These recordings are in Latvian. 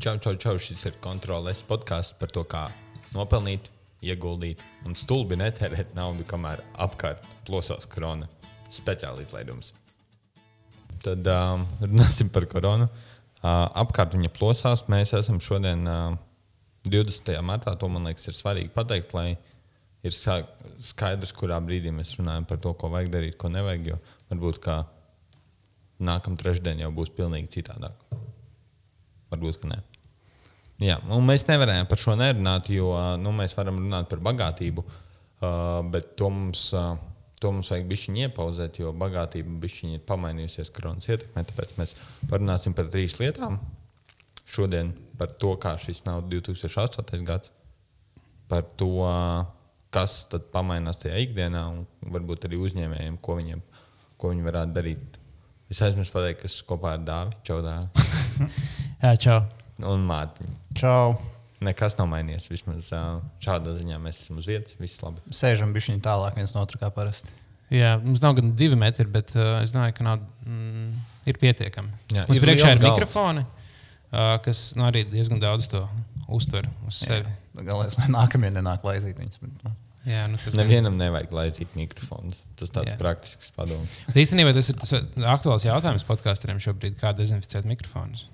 Čau, čau, čau. Šis ir kontrols podkāsts par to, kā nopelnīt, ieguldīt un stulbi netērēt naudu, kamēr apkārt plosās korona. Speciāli izlaidums. Tad um, runāsim par koronu. Uh, apkārt viņa plosās. Mēs esam šodien uh, 20. martā. To man liekas, ir svarīgi pateikt, lai ir skaidrs, kurā brīdī mēs runājam par to, ko vajag darīt, ko nevajag. Jo varbūt kā nākamā trešdiena jau būs pilnīgi citādāk. Varbūt, ka nē. Jā, mēs nevarējām par šo nerunāt, jo nu, mēs varam runāt par bagātību, bet to mums, to mums vajag bišķiņi iepauzēt, jo bagātība bišķiņi ir pamainījusies koronas ietekmē. Tāpēc mēs parunāsim par trīs lietām. Šodien par to, kā šis nav 2008. gads, par to, kas tad pamainās tajā ikdienā, un varbūt arī uzņēmējiem, ko, viņiem, ko viņi varētu darīt. Es aizmirsu pateikt, kas kopā ar Dāvi, Čaudāvi Jā, čau. Un Mārtiņu. Čau. Nekas nav mainījies. Vismaz šādā ziņā mēs esam uz vietas. Viss labi. Sēžam bišķiņi tālāk viens no otra kā parasti. Jā, mums nav gan divi metri, bet uh, es domāju, ka nav, mm, ir pietiekami. Jā, mums ir priekšā ir galds. mikrofoni, uh, kas nu, arī diezgan daudz to uztver uz sevi. Galvenais, lai nākamie nenāk laizīt viņus. Bet, nu, Jā, nu, tas gan- Nevienam nevajag laizīt mikrofonu. Tas tāds Jā. praktisks padoms. Īstenībā tas ir tas aktuāls jautājums podkāstiem šobrīd, kā dezinficēt mikrofonus.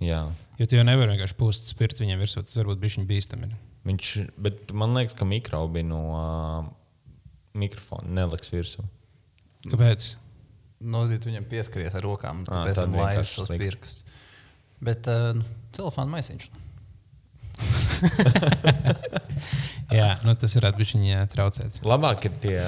Jā. Jo tu jau nevari vienkārši pūst spirtu viņiem virsū, tas varbūt bija viņa bīstami. Viņš, bet man liekas, ka mikrobi no uh, mikrofona neliks virsū. Kāpēc? no, ja tu viņam pieskaries ar rokām, Ā, tad pēc tad tam vienkārši laizīs savus slikti. pirkstus. Bet uh, celofāna maisiņš. Nu, tas varētu būt viņa traucēt. Labāk ir tie,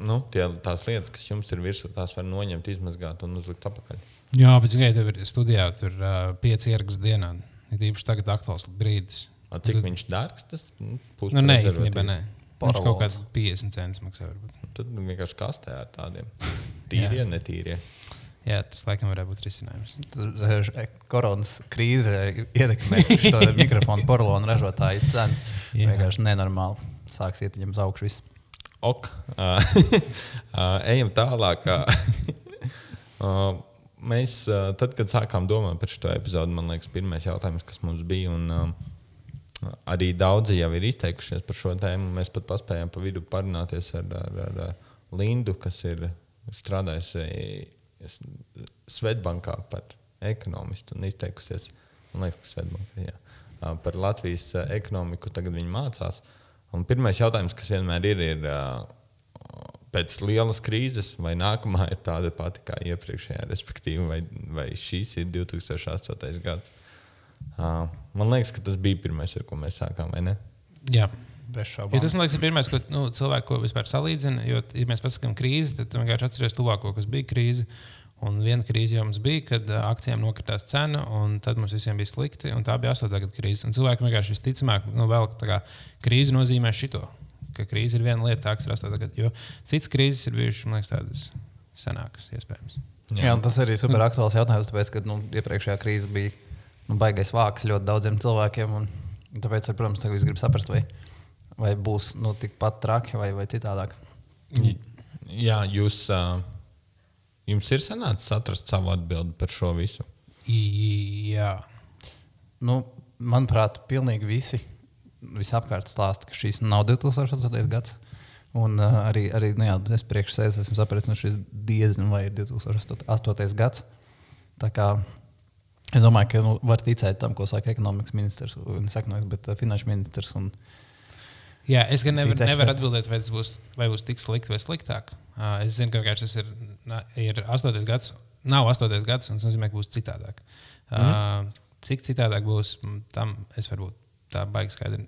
nu, tie, tās lietas, kas jums ir virsū, tās var noņemt, izmazgāt un uzlikt apakaļ. Jā, bet tikai tev ir studijā, tur uh, pieci iergas dienā. Ir īpaši tagad aktuāls brīdis. A, Cik viņš dārgs? Tas nu, būs Nu, nē, prezervatīvs. īstenībā nē. Viņš kaut kāds 50 centus maksā. Varbūt. Tad vienkārši kastē ar tādiem tīriem, netīriem. Jā, tas laikam varētu būt risinājums. Tad, Koronas krīze ietekmēs šo mikrofonu porcelāna ražotāju cenu. Vienkārši nenormāli. Sāks iet viņam uz augšu. viss. Ok, uh, uh, ejam tālāk. Uh, mēs, uh, tad, kad sākām domāt par šo epizodu, man liekas, pirmais jautājums, kas mums bija, un uh, arī daudzi jau ir izteikušies par šo tēmu. Mēs pat paspējām pa vidu parunāties ar, ar, ar, Lindu, kas ir strādājusi Svetbankā par ekonomistu un izteikusies liekas, ka Svetbankā, jā, uh, par Latvijas uh, ekonomiku. Tagad viņi mācās. Un pirmais jautājums, kas vienmēr ir, ir uh, pēc lielas krīzes, vai nākamā ir tāda pati kā iepriekšējā, respektīvi, vai, vai šīs ir 2008. gads. Uh, man liekas, ka tas bija pirmais, ar ko mēs sākām, vai ne? Jā. Šaubām. tas man liekas, ir pirmais, ko nu, cilvēki ko vispār salīdzina. Jo, ja mēs pasakām krīzi, tad vienkārši atceries tuvāko, kas bija krīze. Un viena krīze jau mums bija, kad akcijām nokritās cena, un tad mums visiem bija slikti. un Tā bija 8. gada krīze. Un cilvēki vienkārši visticamāk, nu, vēl kā krīze nozīmē šito. Ka krīze ir viena lieta, tā, kas ir 8. gada. Jo citas krīzes ir bijušas, man liekas, tādas senākas, iespējams. Jā, un tas arī ir super aktuāls jautājums, tāpēc, ka nu, iepriekšējā krīze bija nu, baigais vāks ļoti daudziem cilvēkiem. Un, tāpēc, ar, protams, tagad es gribu saprast, vai, vai būs nu, tikpat traki vai, vai citādāk. Jā, jūs, uh, jums ir sanācis atrast savu atbildi par šo visu. Jā, Nu, manuprāt, pilnīgi visi visapkārt stāsta, ka šīs nav 2008. gads. Un uh, arī, arī nu, jā, es priekš sevis esmu sapratis, ka šis diezgan vai ir 2008. gads. Tā kā es domāju, ka nu, var ticēt tam, ko saka ekonomikas ministrs, un ekonomikas, bet uh, finanšu ministrs. Un, Jā, es gan nevaru, eksperti. atbildēt, vai tas būs, vai būs tik slikti vai sliktāk. Es zinu, ka tas ir, ir 8. gads. Nav 8. gads, un tas nozīmē, ka būs citādāk. Mm. Cik citādāk būs, tam es varbūt tā baigi skaidri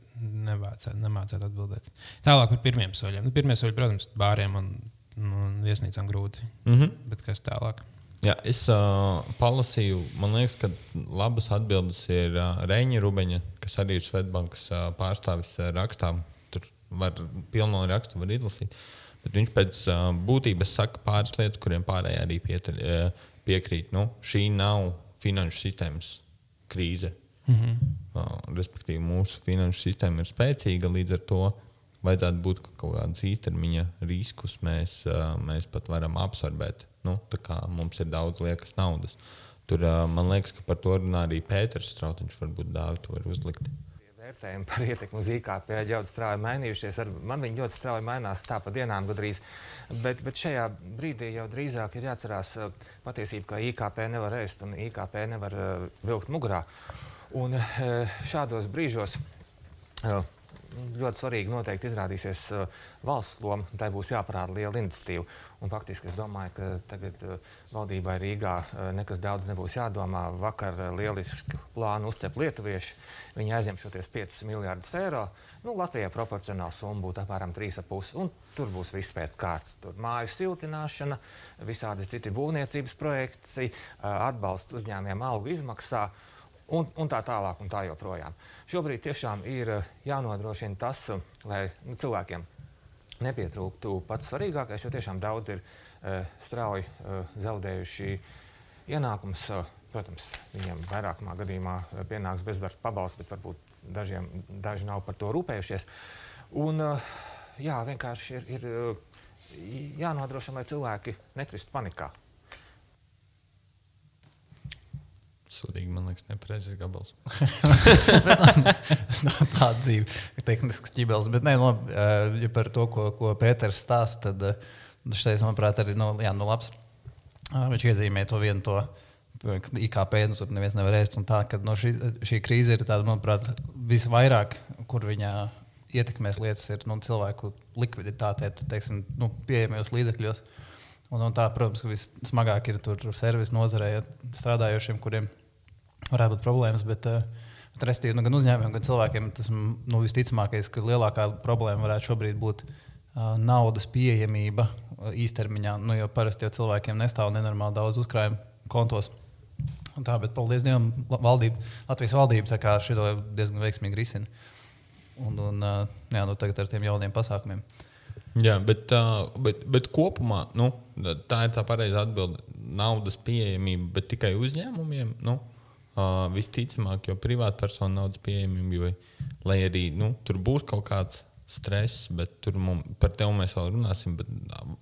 nevācētu, nemācētu atbildēt. Tālāk par pirmiem soļiem. Nu, pirmie soļi, protams, bāriem un, un viesnīcām grūti. Mm -hmm. Bet kas tālāk? Jā, es uh, palasīju, man liekas, ka labas atbildes ir uh, Reņģa Rubeņa, kas arī ir Svetbankas uh, pārstāvis uh, rakstā. Var pilno rakstu var izlasīt. Bet viņš pēc uh, būtības saka pāris lietas, kuriem pārējie arī pieteļ, uh, piekrīt. Nu, šī nav finanšu sistēmas krīze. Mm -hmm. uh, respektīvi, mūsu finanšu sistēma ir spēcīga, līdz ar to vajadzētu būt, ka kaut kādus īstermiņa riskus mēs, uh, mēs pat varam absorbēt. Nu, mums ir daudz liekas naudas. Tur uh, man liekas, ka par to runā arī Pēters Strautiņš. Varbūt dāvātu var uzlikt. Vērtējumi par ietekmi uz IKP ļoti strauji mainījušies. Ar, man viņi ļoti strauji mainās, tā pa dienām gandrīz. Bet, bet šajā brīdī jau drīzāk ir jāatcerās uh, patiesība, ka IKP nevar ēst un IKP nevar uh, vilkt mugurā. Un uh, šādos brīžos uh, ļoti svarīgi noteikti izrādīsies uh, valsts loma. Tai būs jāparāda liela iniciatīva. Un faktiski es domāju, ka tagad uh, valdībai Rīgā uh, nekas daudz nebūs jādomā. Vakar lielisku plānu uzcep lietuvieši. Viņi aizņem šos 5 miljardus eiro. Nu, Latvijai proporcionāli summa būtu apmēram 3,5. Tur būs viss pēc kārtas. Tur māju siltināšana, visādi citi būvniecības projekti, atbalsts uzņēmējiem algu izmaksā un, un tā tālāk un tā joprojām. Šobrīd tiešām ir eh, jānodrošina tas, eh, lai nu, cilvēkiem nepietrūktu pats svarīgākais, jo tiešām daudz ir uh, strauji uh, zaudējuši ienākumus. Uh, protams, viņiem vairākumā gadījumā pienāks bezdarba pabalsts, bet varbūt dažiem, daži nav par to rūpējušies. Un, uh, jā, vienkārši ir, ir jānodrošina, lai cilvēki nekristu panikā. Sudīgi, man liekas, nepareizs gabals. tā dzīve, tehnisks ķibels. Bet, nē, no, ja par to, ko, ko Pēters stāsta, tad šis, manuprāt, arī no, jā, no labs. Viņš iezīmē to vienu to. IKP nu, tur neviens nevar ēst. Tā, ka, no šī, šī krīze ir tāda, manuprāt, visvairāk, kur viņa ietekmēs lietas, ir nu, cilvēku likviditātē, teiksim, nu, pieejamajos līdzekļos. Un, un tā, protams, ka vissmagāk ir tur servisu nozarē strādājošiem, kuriem ir varētu būt problēmas. Bet, uh, bet respektīvi, nu, gan uzņēmumiem, gan cilvēkiem tas nu, visticamākais, ka lielākā problēma varētu šobrīd būt uh, naudas pieejamība uh, īstermiņā. Nu, jo parasti jau cilvēkiem nestāv nenormāli daudz uzkrājumu kontos. Un tā, bet paldies Dievam, valdība, Latvijas valdība šo diezgan veiksmīgi risina. Un, un jā, nu, tagad ar tiem jauniem pasākumiem. Jā, bet, bet, bet kopumā nu, tā ir tā pareizā atbilde. Naudas pieejamība, bet tikai uzņēmumiem. Nu, Uh, visticamāk, jo privātpersonu naudas pieejamība, lai arī nu, tur būs kaut kāds stress, bet tur mums, par to mēs vēl runāsim.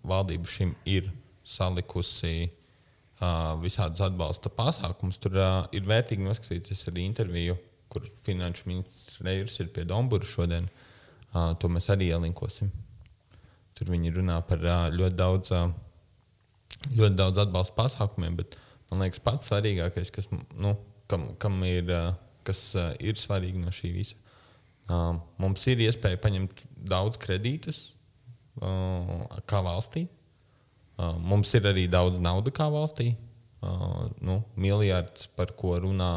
Valdība šim ir salikusi uh, visādus atbalsta pasākumus. Tur uh, ir vērtīgi noskatīties arī interviju, kur finanšu ministrs Reirs ir pie Dombūra šodien. Uh, to mēs arī ielinkosim. Tur viņi runā par uh, ļoti daudz. Uh, ļoti daudz atbalsta pasākumiem, bet man liekas, pats svarīgākais, kas nu, kam, kam ir, kas ir svarīgi no šī visa. Mums ir iespēja paņemt daudz kredītus kā valstī. Mums ir arī daudz naudas kā valstī. Nu, miljards, par ko runā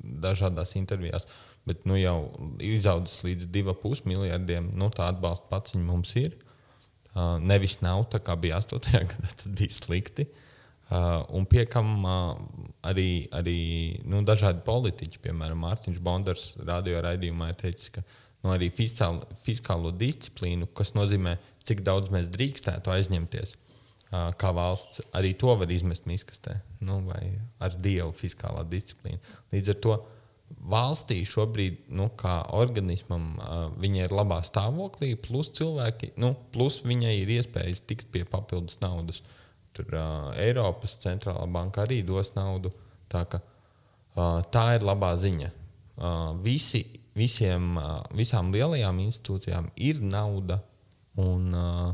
dažādās intervijās, bet nu, jau izaudzis līdz 2,5 miljardiem. Nu, tā atbalsta pats mums ir. Nevis nav tā, kā bija 8. gadā, tad bija slikti. Uh, un pie kam uh, arī, arī nu, dažādi politiķi, piemēram, Mārtiņš Bondars, radio raidījumā ir teicis, ka nu, arī fiskālo, fiskālo disciplīnu, kas nozīmē, cik daudz mēs drīkstētu aizņemties uh, kā valsts, arī to var izmest miskastē, nu, vai ar dievu fiskālā disciplīna. Līdz ar to valstī šobrīd, nu, kā organismam, uh, viņa ir labā stāvoklī, plus cilvēki, nu, plus viņai ir iespējas tikt pie papildus naudas. Uh, Tur uh, Eiropas centrālā banka arī dos naudu. Tā, ka, uh, tā ir labā ziņa. Uh, visi, visiem, uh, visām lielajām institūcijām ir nauda, un uh,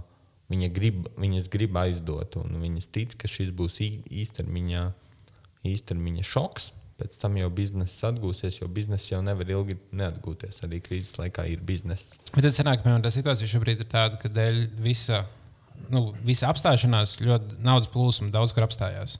viņa grib, viņas grib aizdot. Viņas tic, ka šis būs īstermiņā, īstermiņa šoks. Pēc tam jau biznesa atgūsies, jo biznesa jau nevar ilgi neatgūties. Arī krīzes laikā ir biznesa. Bet tad sanāk, ka tā situācija šobrīd ir tāda, ka dēļ visa nu, visa apstāšanās, ļoti naudas plūsma daudz kur apstājās.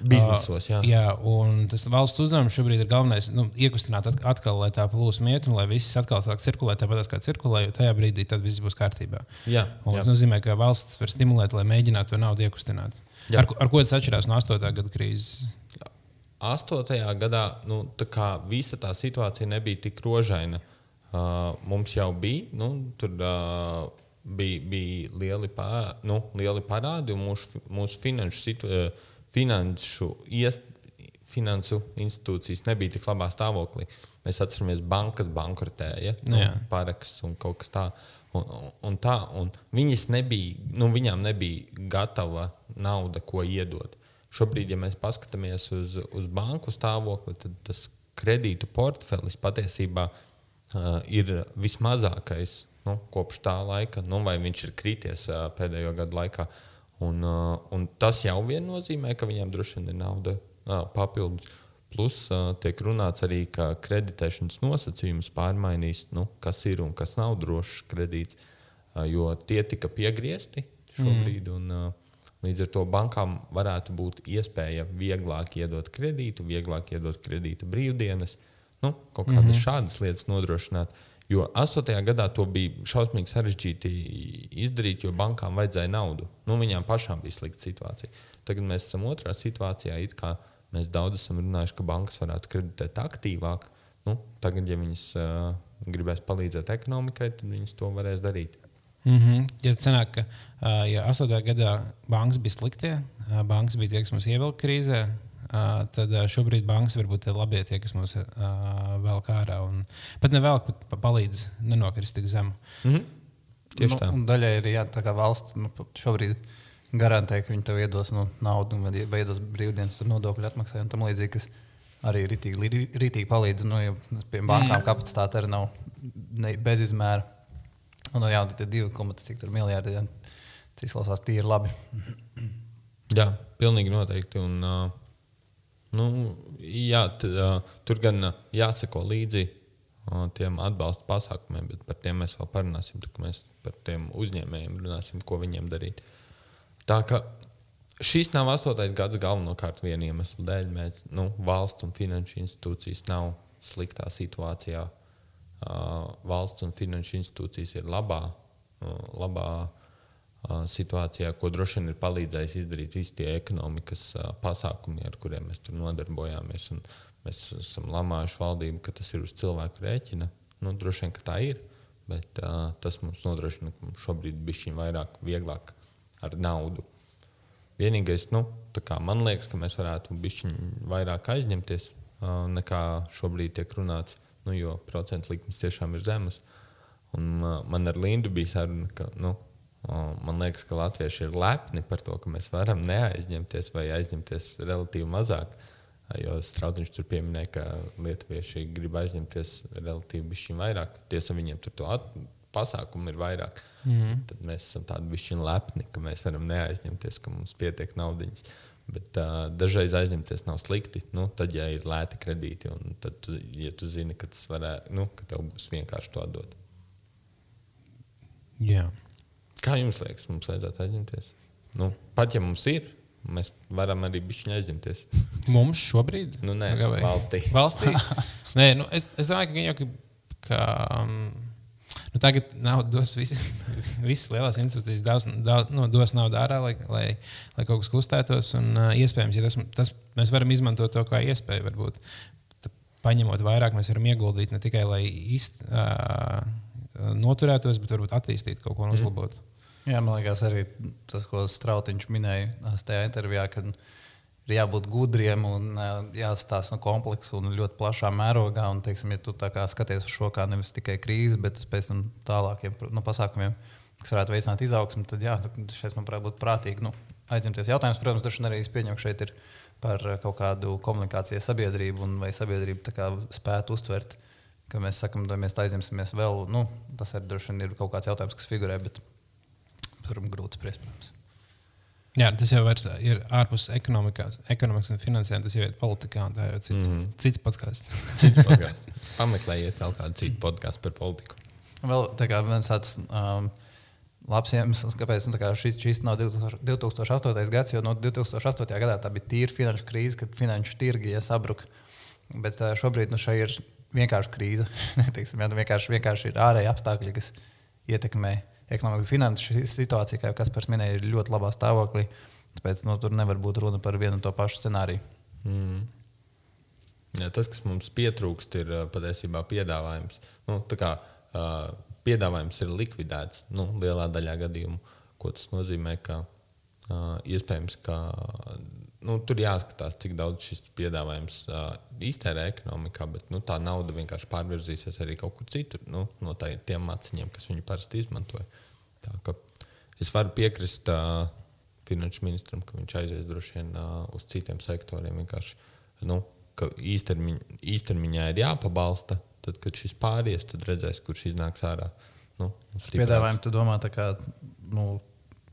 Biznesos, jā. Uh, jā, un tas valsts uzdevums šobrīd ir galvenais nu, iekustināt atkal, lai tā plūsma iet un lai viss atkal sāk cirkulēt tāpat kā cirkulē, jo tajā brīdī viss būs kārtībā. Jā, un jā. tas nozīmē, ka valsts var stimulēt, lai mēģinātu to naudu iekustināt. Jā. Ar, ar ko tas atšķirās no 8. gada krīzes? 8. gadā nu, tā visa tā situācija nebija tik rožaina. Uh, mums jau bija nu, tur. Uh, bija, bija lieli, pā, nu, lieli parādi, un mūsu, mūsu finanšu, situ, eh, finanšu, iest, finansu institūcijas nebija tik labā stāvoklī. Mēs atceramies, bankas bankrotēja, nu, paraksts un kaut kas tāds. Un, un tā, un viņas nebija, nu, viņām nebija gatava nauda, ko iedot. šobrīd, ja mēs paskatāmies uz, uz banku stāvokli, tad tas kredītu portfelis patiesībā uh, ir vismazākais nu, kopš tā laika, nu, vai viņš ir krities uh, pēdējo gadu laikā. Un, uh, un tas jau vien nozīmē, ka viņiem droši vien ir nauda uh, papildus. Plus uh, tiek runāts arī, ka kreditēšanas nosacījumus pārmainīs, nu, kas ir un kas nav drošs kredīts, uh, jo tie tika piegriezti šobrīd. Mm. Un, uh, Līdz ar to bankām varētu būt iespēja vieglāk iedot kredītu, vieglāk iedot kredīta brīvdienas, nu, kaut kādas mm -hmm. šādas lietas nodrošināt. Jo 8. gadā to bija šausmīgi sarežģīti izdarīt, jo bankām vajadzēja naudu. Nu, viņām pašām bija slikta situācija. Tagad mēs esam otrā situācijā, mēs daudz esam runājuši, ka bankas varētu kreditēt aktīvāk. Nu, tagad, ja viņas uh, gribēs palīdzēt ekonomikai, tad viņas to varēs darīt. Mm -hmm. Ja sanāk, ka uh, ja 8. gadā bankas bija sliktie, uh, bankas bija tie, kas mums ievilka krīzē, tad šobrīd bankas varbūt ir labie tie, kas mums uh, velk ārā. Un, pat nevelk, pat palīdz nenokrist tik zemu. Mm -hmm. Tieši nu, tā. un Daļai ir jā, tā kā valsts nu, šobrīd garantē, ka viņi tev iedos nu, naudu vai, iedos brīvdienas tur nodokļu atmaksai un tam līdzīgi, kas arī ritīgi palīdz. Nu, jo pie bankām kapacitāte arī nav ne, bezizmēra. Un, nu, jā, komati, cik tur miljardi, jā, tas izklausās tīri labi. Jā, pilnīgi noteikti. Un, uh, nu, jā, t, uh, tur gan uh, jāseko līdzi uh, tiem atbalsta pasākumiem, bet par tiem mēs vēl parunāsim. Tad mēs par tiem uzņēmējiem runāsim, ko viņiem darīt. Tā kā šis nav astotais gads galvenokārt viena iemesla dēļ. Mēs, nu, valsts un finanšu institūcijas nav sliktā situācijā valsts un finanšu institūcijas ir labā, labā situācijā, ko droši vien ir palīdzējis izdarīt visi tie ekonomikas pasākumi, ar kuriem mēs tur nodarbojāmies. Un mēs esam lamājuši valdību, ka tas ir uz cilvēku rēķina. Nu, droši vien, ka tā ir, bet uh, tas mums nodrošina, ka mums šobrīd ir bijis vairāk, vieglāk ar naudu. Vienīgais, nu, man liekas, ka mēs varētu būt vairāk aizņemties uh, nekā šobrīd tiek runāts. Nu, jo procentu likmes tiešām ir zemas. Un, uh, man ar Lindu bija saruna, ka nu, man liekas, ka latvieši ir lepni par to, ka mēs varam neaizņemties vai aizņemties relatīvi mazāk. Jo Strautiņš tur pieminēja, ka lietuvieši grib aizņemties relatīvi vairāk. Tiesa, viņiem tur to pasākumu ir vairāk. Mm. Tad mēs esam tādi bišķiņi lepni, ka mēs varam neaizņemties, ka mums pietiek naudiņas. Bet uh, dažreiz aizņemties nav slikti. Nu, tad, ja ir lēti kredīti, un tad, ja tu zini, ka tas varētu, nu, ka tev būs vienkārši to atdot. Jā. Kā jums liekas, mums vajadzētu aizņemties? Nu, pat ja mums ir, mēs varam arī bišķiņu aizņemties. mums šobrīd? Nu, nē, valstī. valstī? nē, nu, es, es domāju, ka, jau, ka um, Nu, tagad nav dos visi, visas lielās institūcijas daudz, daudz, nu, dos naudu ārā, lai, lai, lai kaut kas kustētos. Un, uh, iespējams, ja tas, tas, mēs varam izmantot to kā iespēju. Varbūt, paņemot vairāk, mēs varam ieguldīt ne tikai lai izt, uh, noturētos, bet varbūt attīstīt kaut ko un mhm. uzlabot. Mm. Jā, man liekas, arī tas, ko Strautiņš minēja tajā intervijā, kad ir jābūt gudriem un jāstāsta no kompleksa un ļoti plašā mērogā. Un, teiksim, ja tu skaties uz šo kā nevis tikai krīzi, bet pēc tam tālākiem nu, pasākumiem, kas varētu veicināt izaugsmu, tad jā, šeit man prāt, būtu prātīgi nu, aizņemties. Jautājums, protams, droši vien arī es pieņemu, šeit ir par kaut kādu komunikācijas sabiedrību un vai sabiedrība kā, spētu uztvert. Ka mēs sakām, ka mēs aizņemsimies vēl. Nu, tas arī droši vien ir kaut kāds jautājums, kas figurē, bet tur ir grūti spriest, protams. Jā, tas jau ir ārpus ekonomikas, ekonomikas un finansējuma. Tas jau ir politikā, un tā jau ir cita, mm -hmm. cits podkāsts. cits podkāsts. Pameklējiet vēl kādu citu podkāstu par politiku. Vēl viens tāds um, labs iemesls, kāpēc nu, kā šis, šis nav 2000, 2008. gads, jo no 2008. gadā tā bija tīra finanšu krīze, kad finanšu tirgi ja sabruka. Bet uh, šobrīd nu, šai ir vienkārši krīze. Teiksim, jā, nu, vienkārši, vienkārši ir ārēji apstākļi, kas ietekmē ekonomika, finanšu situācija, kā Kaspars minēja, ir ļoti labā stāvoklī. Tāpēc nu, tur nevar būt runa par vienu un to pašu scenāriju. Mm. Jā, tas, kas mums pietrūkst, ir patiesībā piedāvājums. Nu, kā, uh, piedāvājums ir likvidēts nu, lielā daļā gadījumu. Ko tas nozīmē? Ka, uh, iespējams, ka nu, tur jāskatās, cik daudz šis piedāvājums uh, iztērē ekonomikā, bet nu, tā nauda vienkārši pārvirzīsies arī kaut kur citur, nu, no tā, tiem maciņiem, kas viņu parasti izmantoja. Es varu piekrist uh, finanšu ministram, ka viņš aizies droši vien uh, uz citiem sektoriem. Nu, īstermiņ, īstermiņā ir jāpabalsta. Tad, kad šis pāries, tad redzēs, kurš iznāks ārā. Nu, stiprāks. Piedāvājumu tu domā tā kā nu,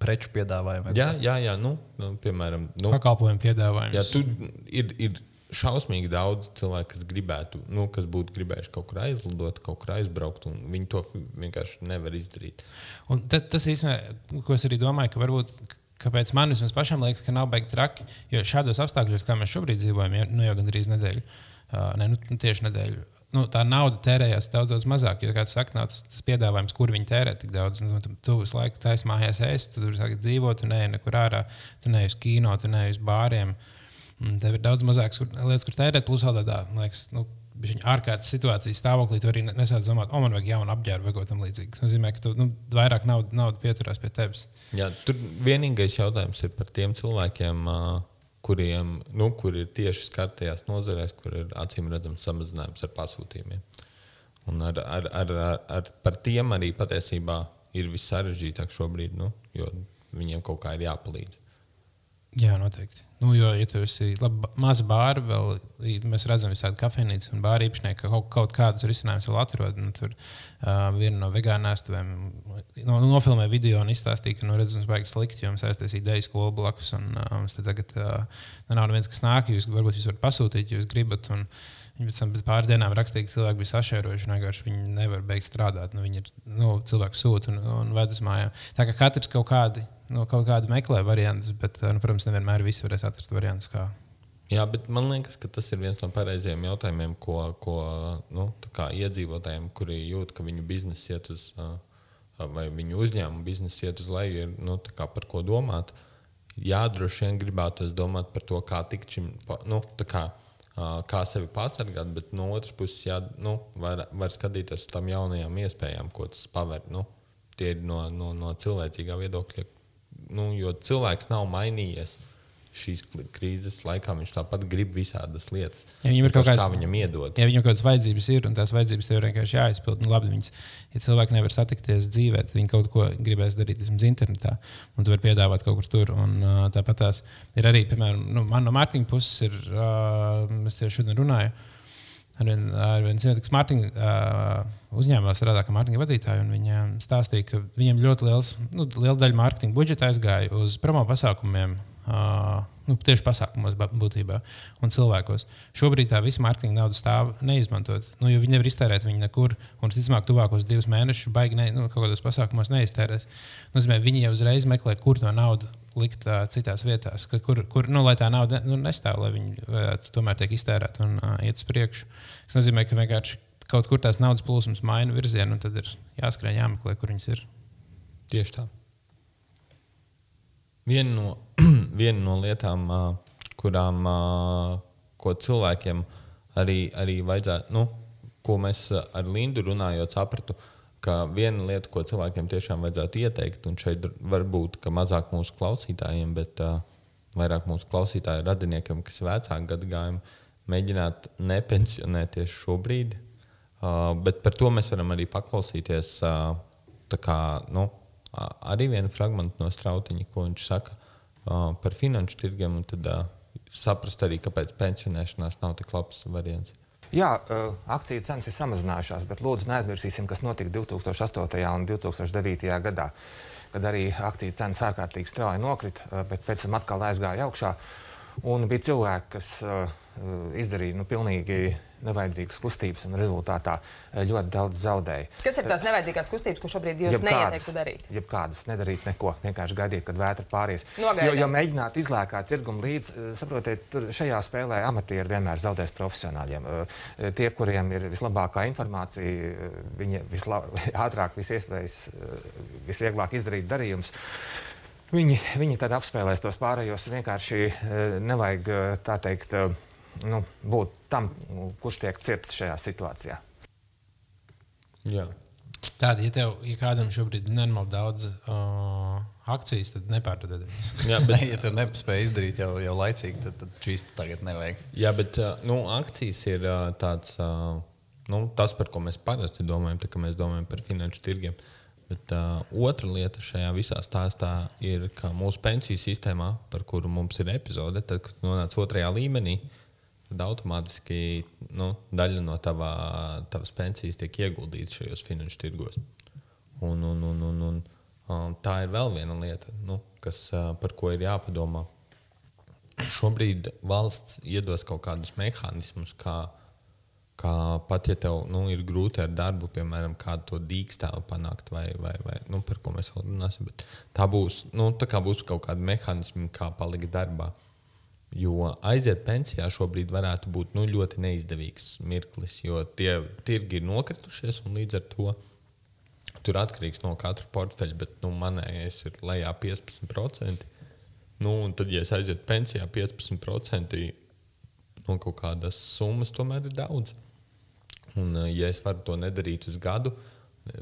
preču piedāvājumu. Jā, jā, jā nu, nu, piemēram, nu, Pakalpojumu piedāvājums. jā, tu ir, ir šausmīgi daudz cilvēku, kas gribētu, nu, kas būtu gribējuši kaut kur aizlidot, kaut kur aizbraukt, un viņi to vienkārši nevar izdarīt. Un tas, tas īstenībā, ko es arī domāju, ka varbūt. Kāpēc man vismaz pašam liekas, ka nav beigts traki? Jo šādos apstākļos, kā mēs šobrīd dzīvojam, jau, nu, jau gandrīz nedēļu, uh, ne, nu, tieši nedēļu, nu, tā nauda tērējās daudz, daudz mazāk. Jo, kā tu saki, nav tas, tas piedāvājums, kur viņi tērē tik daudz. Nu, tu, visu laiku taisnē mājās ēst, tu tur sāki dzīvot, tu neej nekur ārā, tu neej uz kino, tu neej uz bāriem. Un Tev ir daudz mazākas kur- lietas, kur tērēt, plus vēl tādā, liekas, nu, viņa ārkārtas situācijas stāvoklī. Tu arī ne- nesāc domāt, o, man vajag jaunu apģērbu vai ko tamlīdzīgu. Tas nozīmē, ka tu nu, vairāk naudas nauda pieturās pie tevis. Jā, tur vienīgais jautājums ir par tiem cilvēkiem, ā, kuriem nu, kur ir tieši skartajās nozarēs, kur ir acīm redzams samazinājums ar pasūtījumiem. Un ar, ar, ar, ar, ar, par tiem arī patiesībā ir vissarežģītāk šobrīd, nu, jo viņiem kaut kā ir jāpalīdz. Jā, noteikti. Nu, jo, ja tu esi laba, maza bāra, vēl mēs redzam, visādi kafejnīcas un bāra īpašnieki ka kaut, kaut kādus risinājumus vēl atrod. Nu, tur uh, viena no vegānu ēstuvēm no, nofilmēja video un izstāstīja, ka nu, redz, mums vajag slikti, jo mums aiztaisīja ideju skolu blakus. Un, uh, mums te tagad uh, nav neviens, kas nāk, jūs varbūt jūs varat pasūtīt, ja jūs gribat. Un, Viņi pēc tam pēc pāris dienām rakstīja, ka cilvēki bija sašērojuši. vienkārši Viņi nevar beigt strādāt. Nu, viņi ir nu, cilvēki sūta un, un ved uz mājām. Tā kā katrs kaut kādi, nu, kaut kādi meklē variantus, bet, nu, protams, nevienmēr visi varēs atrast variantus. Kā. Jā, bet man liekas, ka tas ir viens no pareizajiem jautājumiem, ko, ko nu, iedzīvotājiem, kuri jūt, ka viņu biznesa iet uz, ā, vai viņu uzņēmuma biznesa iet uz leju, ir nu, par ko domāt. Jā, droši vien gribētu domāt par to, kā tikt šim, nu, kā, ā, kā sevi pasargāt, bet no otras puses, jā, nu, var, var skatīties uz tām jaunajām iespējām, ko tas paver. Nu, tie ir no, no, no cilvēcīgā viedokļa, nu, jo cilvēks nav mainījies šīs krīzes laikā viņš tāpat grib visādas lietas. Ja viņam ir kaut kāds- kā viņam iedod. Ja viņam kaut kādas vajadzības ir, un tās vajadzības tev vienkārši jāizpild, nu, labi, viņas, ja cilvēki nevar satikties dzīvē, tad viņi kaut ko gribēs darīt vismaz internetā, un tu vari piedāvāt kaut kur tur. Un, uh, tāpat tās ir arī, piemēram, nu, man no mārketinga puses ir, uh, es tieši šodien runāju. Ar vienu ar vienu sievieti, kas Mārtiņa uh, uzņēmumā strādā kā mārketinga vadītāja. un Viņa stāstīja, ka viņiem ļoti liels, nu, liela daļa mārketinga budžeta aizgāja uz promo pasākumiem. Uh, nu, tieši pasākumos būtībā un cilvēkos. Šobrīd tā visa mārketinga nauda stāv neizmantot. Nu, jo viņi nevar iztērēt viņu nekur. Un, visticamāk, tuvākos divus mēnešus baigi ne, nu, kaut kādos pasākumos neiztērēs. Nozīmē, viņi jau uzreiz meklē, kur to naudu likt uh, citās vietās, ka, kur, kur nu, tā nauda nu, nestāv, lai viņi varētu tomēr tiek iztērēta un uh, iet uz priekšu. Tas nozīmē, ka vienkārši kaut kur tās naudas plūsmas maina virzienu, un tad ir jāskrien, jāmeklē, kur viņas ir. Tieši tā. Viena no, viena no lietām, ā, kurām ko cilvēkiem arī, arī vajadzētu, nu, ko mēs ar Lindu runājot, sapratu, ka viena lieta, ko cilvēkiem tiešām vajadzētu ieteikt, un šeit var būt mazāk mūsu klausītājiem, bet uh, vairāk mūsu klausītāju radiniekiem, kas ir vecāki gadagājumi, mēģināt nepensionēties šobrīd. Uh, bet par to mēs varam arī paklausīties. Uh, kā, nu, arī vienu fragment no strautiņa, ko viņš saka uh, par finanšu tirgiem, un tad uh, saprast arī, kāpēc pensionēšanās nav tik labs variants. Jā, uh, akciju cenas ir samazinājušās, bet lūdzu neaizmirsīsim, kas notika 2008. un 2009. gadā, kad arī akciju cenas ārkārtīgi strauji nokrita, uh, bet pēc tam atkal aizgāja augšā. Un bija cilvēki, kas uh, izdarīja nu, pilnīgi nevajadzīgas kustības, un rezultātā uh, ļoti daudz zaudēja. Kas ir tās nevajadzīgās kustības, ko šobrīd jūs neieteiktu darīt? Jebkādas nedarīt neko, vienkārši gaidīt, kad vētra pāries. Nogaidām. Jo, ja mēģināt izlēkāt tirgumu līdzi, eh, saprotiet, tur šajā spēlē amatieri vienmēr zaudēs profesionāļiem. Eh, Tie, kuriem ir vislabākā informācija, eh, viņi visātrāk, visiespējas, eh, visvieglāk izdarīt darījumus. Viņi, viņi tad apspēlēs tos pārējos. Vienkārši eh, nevajag eh, tā teikt, eh, nu, būt tam, kurš tiek cirpts šajā situācijā. Jā. Tāda, ja, tev, ja kādam šobrīd ir nenormāli daudz uh, akcijas, tad nepārdodiet viņas. Jā, Bet, ja tu nespēji izdarīt jau, jau laicīgi, tad, tad šīs tagad nevajag. jā, bet uh, nu, akcijas ir uh, tāds, uh, nu, tas, par ko mēs parasti domājam, tā, kad mēs domājam par finanšu tirgiem. Bet uh, otra lieta šajā visā stāstā ir, ka mūsu pensiju sistēmā, par kuru mums ir epizode, tad, kad nonāc otrajā līmenī, tad automātiski nu, daļa no tavā, tavas pensijas tiek ieguldīta šajos finanšu tirgos. Un, un, un, un, un, um, tā ir vēl viena lieta, nu, kas, uh, par ko ir jāpadomā. Šobrīd valsts iedos kaut kādus mehānismus, kā kā pat ja tev nu, ir grūti ar darbu, piemēram, kādu to dīkstāvu panākt, vai, vai, vai nu, par ko mēs vēl runāsim, tā būs, nu, tā kā būs kaut kāda mehānismi, kā palikt darbā. Jo aiziet pensijā šobrīd varētu būt nu, ļoti neizdevīgs mirklis, jo tie tirgi ir nokritušies un līdz ar to tur atkarīgs no katra portfeļa, bet nu, manējais ir lejā 15%. Nu, un tad, ja es aizietu pensijā, 15% no kaut kādas summas tomēr ir daudz. Un, eh, ja es varu to nedarīt uz gadu,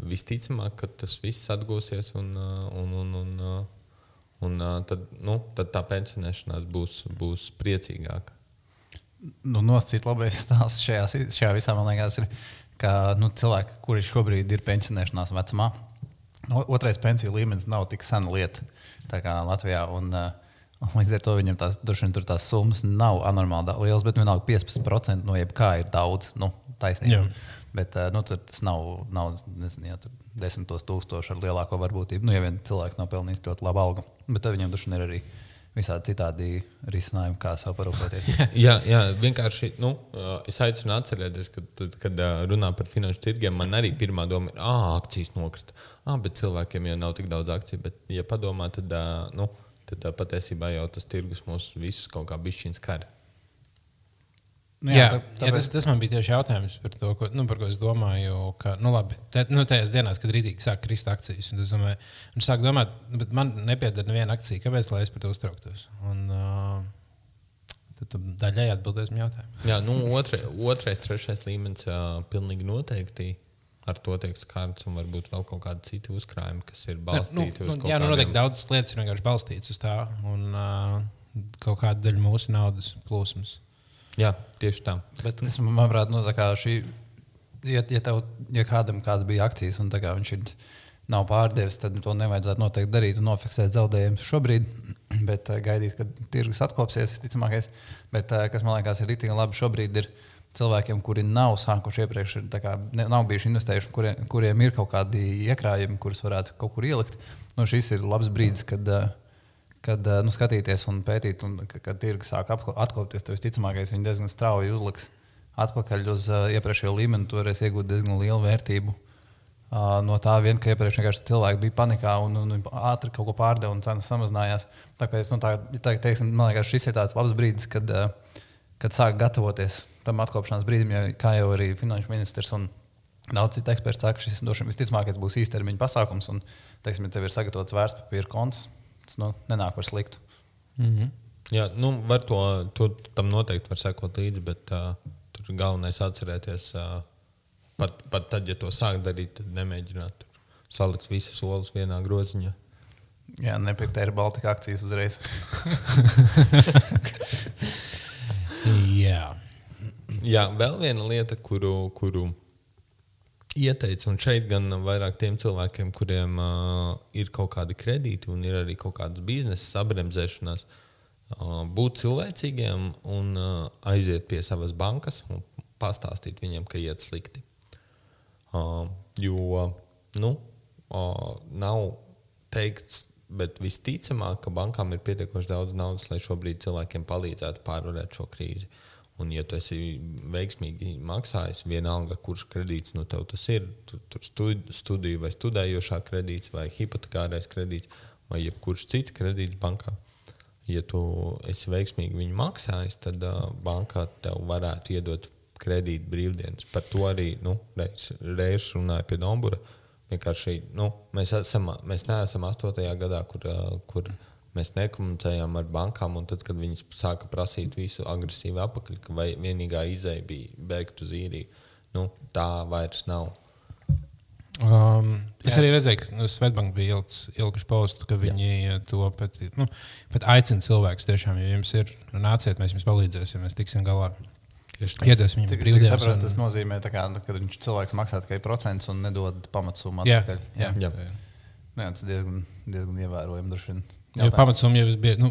visticamāk, ka tas viss atgūsies un, eh, un, un, un, un tad, nu, tad tā pensionēšanās būs, būs priecīgāka. Nu, Nosacīt labais stāsts šajā, šajā visā, man liekas, ir, ka nu, cilvēki, kuri šobrīd ir pensionēšanās vecumā, otrais pensiju līmenis nav tik sena lieta kā Latvijā. Un, uh, Līdz ar to viņam tās, vien, tās summas nav anormāli lielas, bet vienalga 15% no jebkā ir daudz. Nu, taisnība. Bet uh, nu, tas nav, nav nezinu, ja, desmitos tūkstoši ar lielāko varbūtību. Nu, ja vien cilvēks nav pelnījis ļoti labu algu, bet viņam duši ir arī visādi citādi risinājumi, kā sev parūpēties. jā, jā, vienkārši nu, es aicinu atcerēties, ka, tad, kad runā par finanšu tirgiem, man arī pirmā doma ir, ah, akcijas nokrita. Ah, bet cilvēkiem jau nav tik daudz akciju. Bet, ja padomā, tad, nu, tad patiesībā jau tas tirgus mūs visus kaut kā bišķiņas kara. Nu, jā, jā, tāpēc... jā tas, tas man bija tieši jautājums par to, ko, nu, par ko es domāju. Ka, nu, labi, te, nu, tajās dienās, kad rītīgi sāk krist akcijas, un es, domāju, un es sāku domāt, bet man nepieder neviena akcija. Kāpēc lai es par to uztrauktos? Un, uh, tad tu daļai atbildēsi man jautājumu. Jā, nu, otra, otrais, trešais līmenis uh, pilnīgi noteikti. Ar to tiek skārts, un varbūt vēl kaut kādi citi uzkrājumi, kas ir balstīti nu, nu, uz to. Jā, nu, noteikti daudzas lietas ir vienkārši balstītas uz tā, un uh, kaut kāda daļa mūsu naudas plūsmas. Jā, tieši tā. Bet es manuprāt, nu, šī, ja, ja, tev, ja kādam kāda bija akcijas un viņš ir, nav pārdevis, tad to nevajadzētu noteikti darīt un nofiksēt zaudējumus šobrīd. Bet uh, gaidīt, kad tirgus atkopsies, visticamākais. Bet uh, kas man liekas, ir rītīgi labi šobrīd. Ir, cilvēkiem, kuri nav sākuši iepriekš, ir, kā, ne, nav bijuši investējuši, kuriem, kuriem ir kaut kādi iekrājumi, kurus varētu kaut kur ielikt. Nu, šis ir labs brīdis, kad uh, kad eh, nu, skatīties un pētīt, un kad tirgi sāk atkopties, tad visticamākais viņi diezgan strauji uzliks atpakaļ uz uh, iepriekšējo līmeni. Tur varēs iegūt diezgan lielu vērtību. Uh, no tā vien, ka iepriekš cilvēki bija panikā un, un, un ātri kaut ko pārdeva un cenas samazinājās. Tāpēc nu, tā, tā, teiksim, man liekas, šis ir tāds labs brīdis, kad, uh, kad sāk gatavoties tam atkopšanās brīdim, ja, kā jau arī finanšu ministrs un daudz citu ekspertu saka, šis visticamākais būs īstermiņa pasākums. Un, teiksim, ja tev ir sagatavots vērtspapīra konts, tas nu, nenāk par sliktu. Mm -hmm. Jā, nu, var to, to tam noteikti var sekot līdzi, bet uh, tur galvenais atcerēties, uh, pat, pat tad, ja to sāk darīt, tad nemēģināt salikt visas olas vienā groziņā. Jā, nepirkt ar Baltiku akcijas uzreiz. Jā. Jā, vēl viena lieta, kuru, kuru ieteicu, un šeit gan vairāk tiem cilvēkiem, kuriem uh, ir kaut kādi kredīti un ir arī kaut kādas biznesa sabremzēšanās, uh, būt cilvēcīgiem un uh, aiziet pie savas bankas un pastāstīt viņiem, ka iet slikti. Uh, jo nu, uh, nav teikts, bet visticamāk, ka bankām ir pietiekoši daudz naudas, lai šobrīd cilvēkiem palīdzētu pārvarēt šo krīzi. Uh, Un, ja tu esi veiksmīgi maksājis, vienalga, kurš kredīts nu, tev tas ir, tu, tur studiju vai studējošā kredīts, vai hipotekārais kredīts, vai jebkurš cits kredīts bankā. Ja tu esi veiksmīgi viņu maksājis, tad uh, bankā tev varētu iedot kredītu brīvdienas. Par to arī nu, reiz, reiz runāja pie Dombura. Vienkārši nu, mēs, esam, mēs neesam 8. gadā, kur, uh, kur Mēs nekomunicējām ar bankām, un tad, kad viņi sāka prasīt visu agresīvi apakaļ, ka vienīgā izēja bija bēgt uz īriju, nu, tā vairs nav. Um, es Jā. arī redzēju, ka nu, Svetbanka bija ilgs posts, ka viņi Jā. to pat, nu, pat aicina cilvēkus. Tiešām, ja jums ir, nu, nāciet, mēs jums palīdzēsim, mēs tiksim galā. Iedos viņam Cik, cik brīvdienas. saprotu, un- tas nozīmē, tā kā, nu, ka viņš cilvēks maksā tikai procentus un nedod pamatsummu Jā. atpakaļ. Jā, Jā. Nu, jā tas diezgan, diezgan ievērojami. droši vien. Jo pamatsumma jau bija. Nu,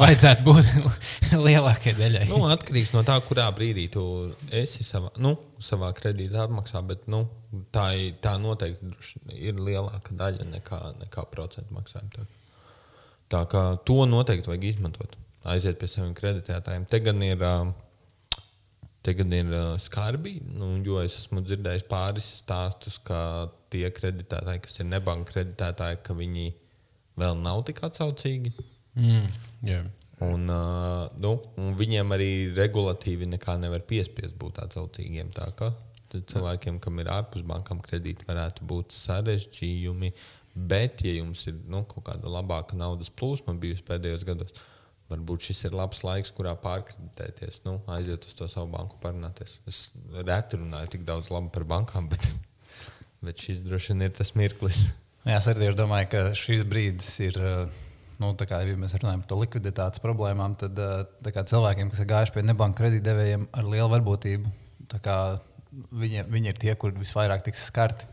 vajadzētu būt lielākajai daļai. Nu, atkarīgs no tā, kurā brīdī tu esi savā, nu, savā kredīta apmaksā, bet nu, tā, tā noteikti ir lielāka daļa nekā, nekā procentu maksājuma. Tā, tā kā to noteikti vajag izmantot. Aiziet pie saviem kreditētājiem. Te gan ir, te gan ir skarbi, nu, jo es esmu dzirdējis pāris stāstus, ka tie kreditētāji, kas ir nebanka kreditētāji, ka viņi vēl nav tik atsaucīgi. Mm, jā. Un, uh, nu, un viņiem arī regulatīvi nekā nevar piespiest būt atsaucīgiem. Cilvēkiem, kam ir ārpus bankām kredīti, varētu būt sarežģījumi. Bet, ja jums ir nu, kaut kāda labāka naudas plūsma bijusi pēdējos gados, varbūt šis ir labs laiks, kurā pārkreditēties, nu, aiziet uz to savu banku, parunāties. Es reti runāju tik daudz labi par bankām, bet, bet šis droši vien ir tas mirklis. Jā, es arī domāju, ka šis brīdis ir. eh, Nu, kā ja mēs runājam par likviditātes problēmām, tad eh, kā cilvēkiem, kas ir gājuši pie nebanka kredītdevējiem ar lielu varbūtību, kā viņi, viņi ir tie, kur visvairāk tiks skarti.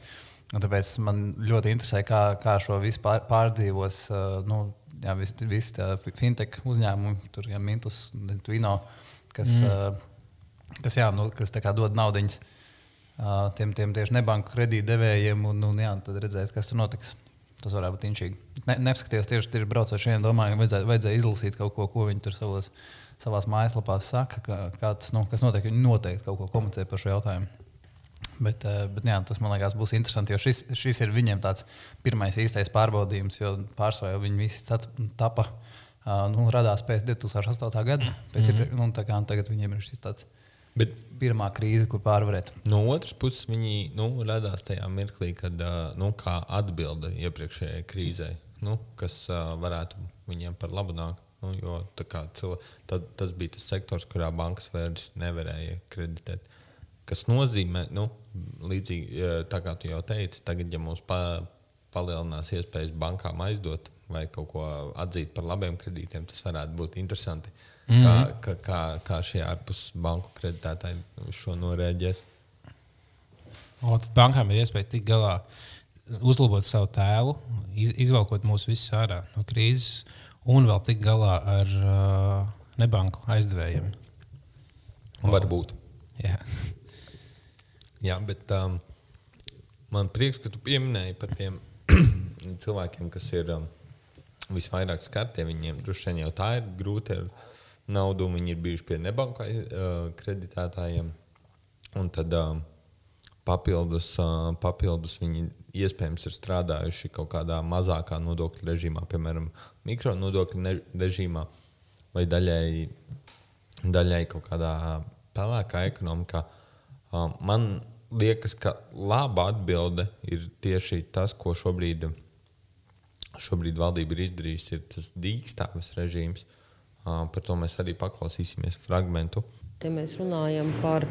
Un tāpēc man ļoti interesē, kā, kā šo visu pār, pārdzīvos eh, nu, visi, tie fintech uzņēmumi, tur jau Mintus, Twino, kas, mm. kas, jā, nu, kas dod naudiņas tiem, tiem tieši nebanku kredītdevējiem. Un, un, jā, tad redzēs, kas tur notiks. Tas varētu būt inčīgi. Ne, neskaties tieši, tieši braucot šeit, domāju, vajadzēja, vajadzēja izlasīt kaut ko, ko viņi tur savos, savās mājaslapās saka, ka, kā tas, nu, kas notiek. Viņi noteikti kaut ko komunicē par šo jautājumu. Bet, bet jā, tas man liekas, būs interesanti, jo šis, šis ir viņiem tāds pirmais īstais pārbaudījums, jo pārsvarā jau viņi visi tapa, nu, radās pēc 2008. gada. Pēc, mm -hmm. nu, tā kā, tagad viņiem ir šis tāds Bet pirmā krīze, kur pārvarēt. No otras puses, viņi nu, radās tajā mirklī, kad nu, atbilde iepriekšējai krīzē, nu, kas uh, varētu viņiem par labu nākt. Nu, jo, kā tad, tas bija tas sektors, kurā bankas vairs nevarēja kreditēt. Kas nozīmē, nu, līdzīgi tā kā tu jau teici, tagad, ja mums pa, palielinās iespējas bankām aizdot vai kaut ko atzīt par labiem kredītiem, tas varētu būt interesanti. Mm kā, kā, kā, kā šie ārpus banku kreditētāji šo norēģēs. Un tad bankām ir iespēja tikt galā, uzlabot savu tēlu, iz, izvelkot mūs visus ārā no krīzes, un vēl tikt galā ar uh, nebanku aizdevējiem. Varbūt. Jā. Jā, bet um, man prieks, ka tu pieminēji par tiem cilvēkiem, kas ir um, visvairāk skarti. Viņiem droši vien jau tā ir grūti ar naudu, viņi ir bijuši pie nebanka uh, kreditētājiem. Un tad um, papildus, uh, papildus viņi iespējams ir strādājuši kaut kādā mazākā nodokļu režīmā, piemēram, mikronodokļu ne- režīmā vai daļēji, daļēji kaut kādā pelēkā ekonomikā. Man liekas, ka laba atbilde ir tieši tas, ko šobrīd, šobrīd valdība ir izdarījusi, ir tas dīkstāves režīms. Uh, Par to mēs arī paklausīsimies fragmentu. Te mēs runājam par,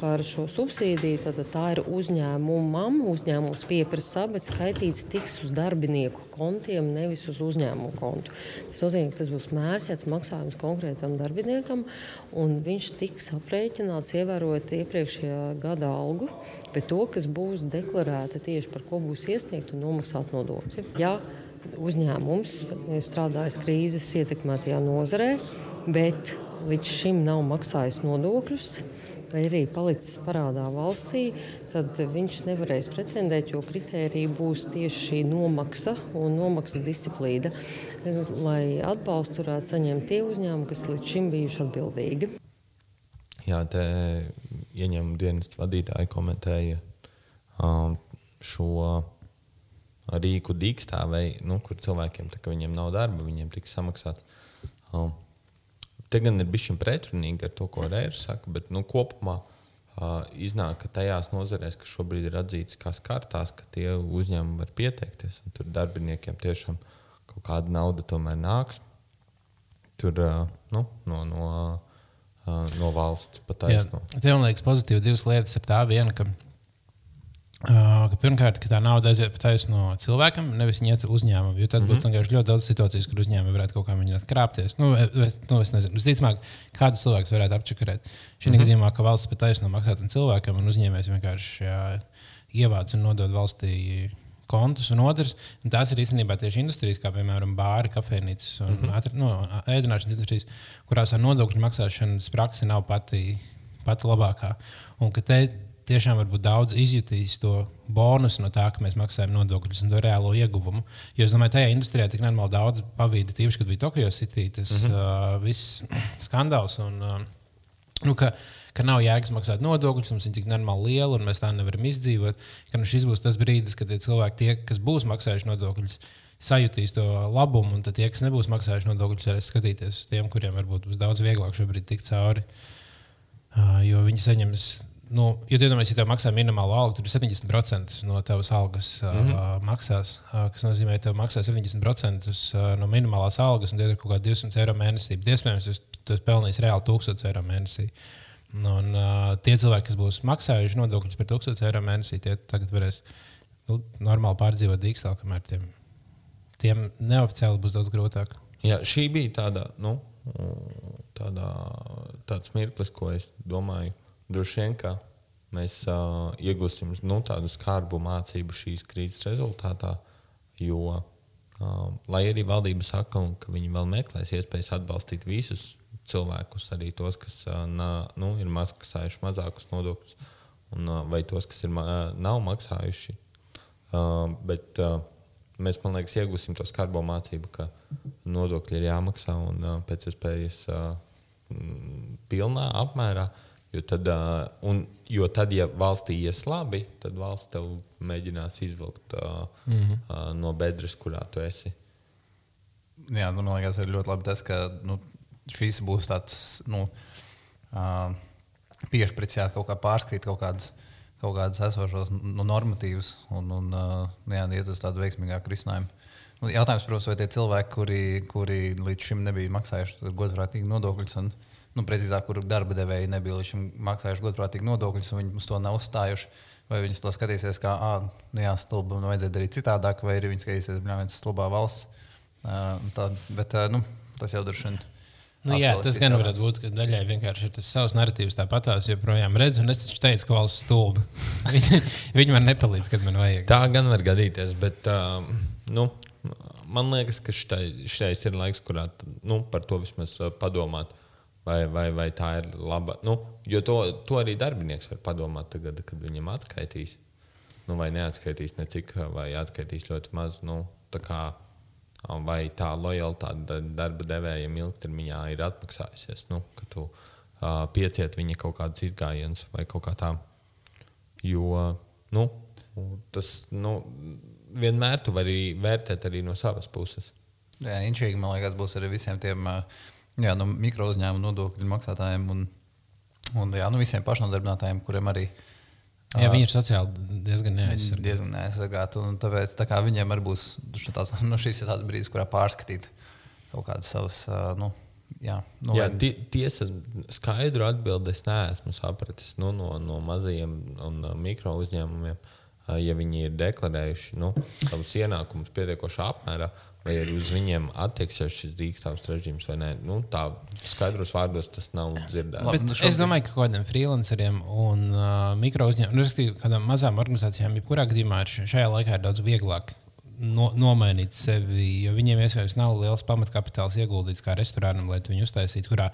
par šo subsīdiju. Tad tā ir uzņēmumam. Uzņēmums pieprasa, bet skaitīts tiks uz darbinieku kontiem, nevis uz uzņēmumu kontu. Tas nozīmē, ka tas būs mērķēts maksājums konkrētam darbiniekam, un viņš tiks aprēķināts ievērojot iepriekšējā gada algu, bet to, kas būs deklarēta tieši par ko būs iesniegt un nomaksāt nodokļi. Ja uzņēmums strādājis krīzes ietekmētajā nozarē, bet līdz šim nav maksājis nodokļus, vai arī palicis parādā valstī, tad viņš nevarēs pretendēt, jo kritērija būs tieši šī nomaksa un nomaksas disciplīna, lai atbalstu varētu saņemt tie uzņēmumi, kas līdz šim bijuši atbildīgi. Jā, te ieņēmuma dienas vadītāji komentēja um, šo rīku dīkstāvēju, nu, kur cilvēkiem, tā, viņiem nav darba, viņiem tiks samaksāts. Um, te gan ir bijis pretrunīgi ar to, ko Rērs saka, bet nu, kopumā uh, iznāk, ka tajās nozarēs, kas šobrīd ir atzītas kā skartās, ka tie uzņēmumi var pieteikties. Tur darbiniekiem tiešām kaut kāda nauda tomēr nāks. Tur uh, nu, no, no, uh, no valsts te man liekas, pozitīvi divas lietas ir tā viena, ka Uh, pirmkārt, ka tā nauda aiziet pa taisnu no cilvēkam, nevis iet uzņēmumam. Jo tad mm -hmm. būtu ļoti daudz situācijas, kur uzņēmumi varētu kaut kā mēģināt krāpties. Nu, es, nu, es nezinu, visticamāk, kādu cilvēku varētu apčakarēt. Šī mm -hmm. gadījumā, ka valsts pa taisnu maksā tam cilvēkam un uzņēmējs vienkārši jā, ievāc un nodod valstī kontus, un otrs, un tās ir īstenībā tieši industrijas, kā piemēram bāri, kafejnīcas un mm -hmm. no, ēdināšanas industrijas, kurās ar nodokļu maksāšanas praksi nav pati, pati labākā. Un ka te tiešām varbūt daudz izjutīs to bonusu no tā, ka mēs maksājam nodokļus un to reālo ieguvumu. Jo es domāju, tajā industrijā tik nenormāli daudz pavīda, tīpaši, kad bija Tokyo City, tas mm -hmm. uh, viss skandāls. Un, uh, nu, ka, ka nav jēgas maksāt nodokļus, mums ir tik normāli liela un mēs tā nevaram izdzīvot. Ka nu, šis būs tas brīdis, kad tie cilvēki, tie, kas būs maksājuši nodokļus, sajutīs to labumu, un tie, kas nebūs maksājuši nodokļus, varēs skatīties uz tiem, kuriem varbūt būs daudz vieglāk šobrīd tikt cauri. Uh, jo viņi saņems nu, ja iedomājies, ja tev maksā minimālo algu, tad 70% no tavas algas mm -hmm. uh, maksās. Uh, kas nozīmē, ka tev maksā 70% uh, no minimālās algas, un tie ir kaut kādi 200 eiro mēnesī. Iespējams, tu, tu esi pelnījis reāli 1000 eiro mēnesī. Un, uh, tie cilvēki, kas būs maksājuši nodokļus par 1000 eiro mēnesī, tie tagad varēs nu, normāli pārdzīvot dīkstālu, kamēr tiem, tiem neoficiāli būs daudz grūtāk. Jā, šī bija tāda, nu, tāda, tāds mirklis, ko es domāju, droši vien, ka mēs uh, iegūsim nu, tādu skarbu mācību šīs krīzes rezultātā, jo, uh, lai arī valdība saka, ka viņi vēl meklēs iespējas atbalstīt visus cilvēkus, arī tos, kas nā, nu, ir maksājuši mazākus nodokļus, un, vai tos, kas ir, nav maksājuši. Bet mēs, man liekas, iegūsim to skarbo mācību, ka nodokļi ir jāmaksā un pēc iespējas pilnā apmērā. Jo tad, un, jo tad, ja valstī ies labi, tad valsts tev mēģinās izvilkt mm -hmm. no bedres, kurā tu esi. Jā, nu, man liekas, ir ļoti labi tas, ka nu, šīs būs tāds nu, uh, piešpricēt, kaut kā pārskatīt kaut kādas, kaut kādas esošos nu, normatīvus un, un uh, jā, iet uz tādu veiksmīgāku risinājumu. Nu, jautājums, protams, vai tie cilvēki, kuri, kuri līdz šim nebija maksājuši godprātīgi nodokļus, un, nu, precīzāk, kur darba devēji nebija līdz šim maksājuši godprātīgi nodokļus, un viņi uz to nav uzstājuši, vai viņi to skatīsies kā, ah, nu jā, stulbi, nu vajadzēja darīt citādāk, vai arī viņi skatīsies, ka tas ir stulbā valsts. Uh, tā, bet, uh, nu, tas jau droši vien Nu, jā, tas gan var būt, ka daļai vienkārši ir tas savs narratīvs tāpatās, joprojām redzu, es teicu, ka valsts stulba. viņi, man nepalīdz, kad man vajag. Tā gan var gadīties, bet uh, nu, man liekas, ka šis ir laiks, kurā nu, par to vismaz padomāt. Vai, vai, vai tā ir laba? Nu, jo to, to arī darbinieks var padomāt tagad, kad viņam atskaitīs. Nu, vai neatskaitīs necik, vai atskaitīs ļoti maz. Nu, vai tā lojalitāte darba devējiem ilgtermiņā ir atmaksājusies. Nu, ka tu uh, pieciet viņa kaut kādas izgājienas vai kaut kā tā. Jo nu, tas nu, vienmēr tu vari vērtēt arī no savas puses. Jā, inčīgi, man liekas, būs arī visiem tiem jā, nu, mikro uzņēmumu nodokļu maksātājiem un, un jā, nu, visiem pašnodarbinātājiem, kuriem arī Jā, viņi ir sociāli diezgan neaizsargāti. Diezgan neaizsargāti. Tāpēc tā viņiem arī būs tāds, nu, šis ir tāds brīdis, kurā pārskatīt kaut kādas savas. Nu, jā, nu, jā tie, tiesa, skaidru atbildi es neesmu sapratis nu, no, no mazajiem un mikro uzņēmumiem. Ja viņi ir deklarējuši nu, savus ienākumus pietiekošā apmērā, vai arī uz viņiem attieksies šis dīkstāvs režīms vai nē. Nu, tā skaidros vārdos tas nav dzirdēts. Bet šobrīd... Es domāju, ka kādiem freelanceriem un uh, mikro uzņēmumiem, nu, kādām mazām organizācijām, jebkurā gadījumā šajā laikā ir daudz vieglāk. No, nomainīt sevi, jo viņiem iespējams nav liels pamatkapitāls ieguldīts kā restorānam, lai viņu uztaisītu, kurā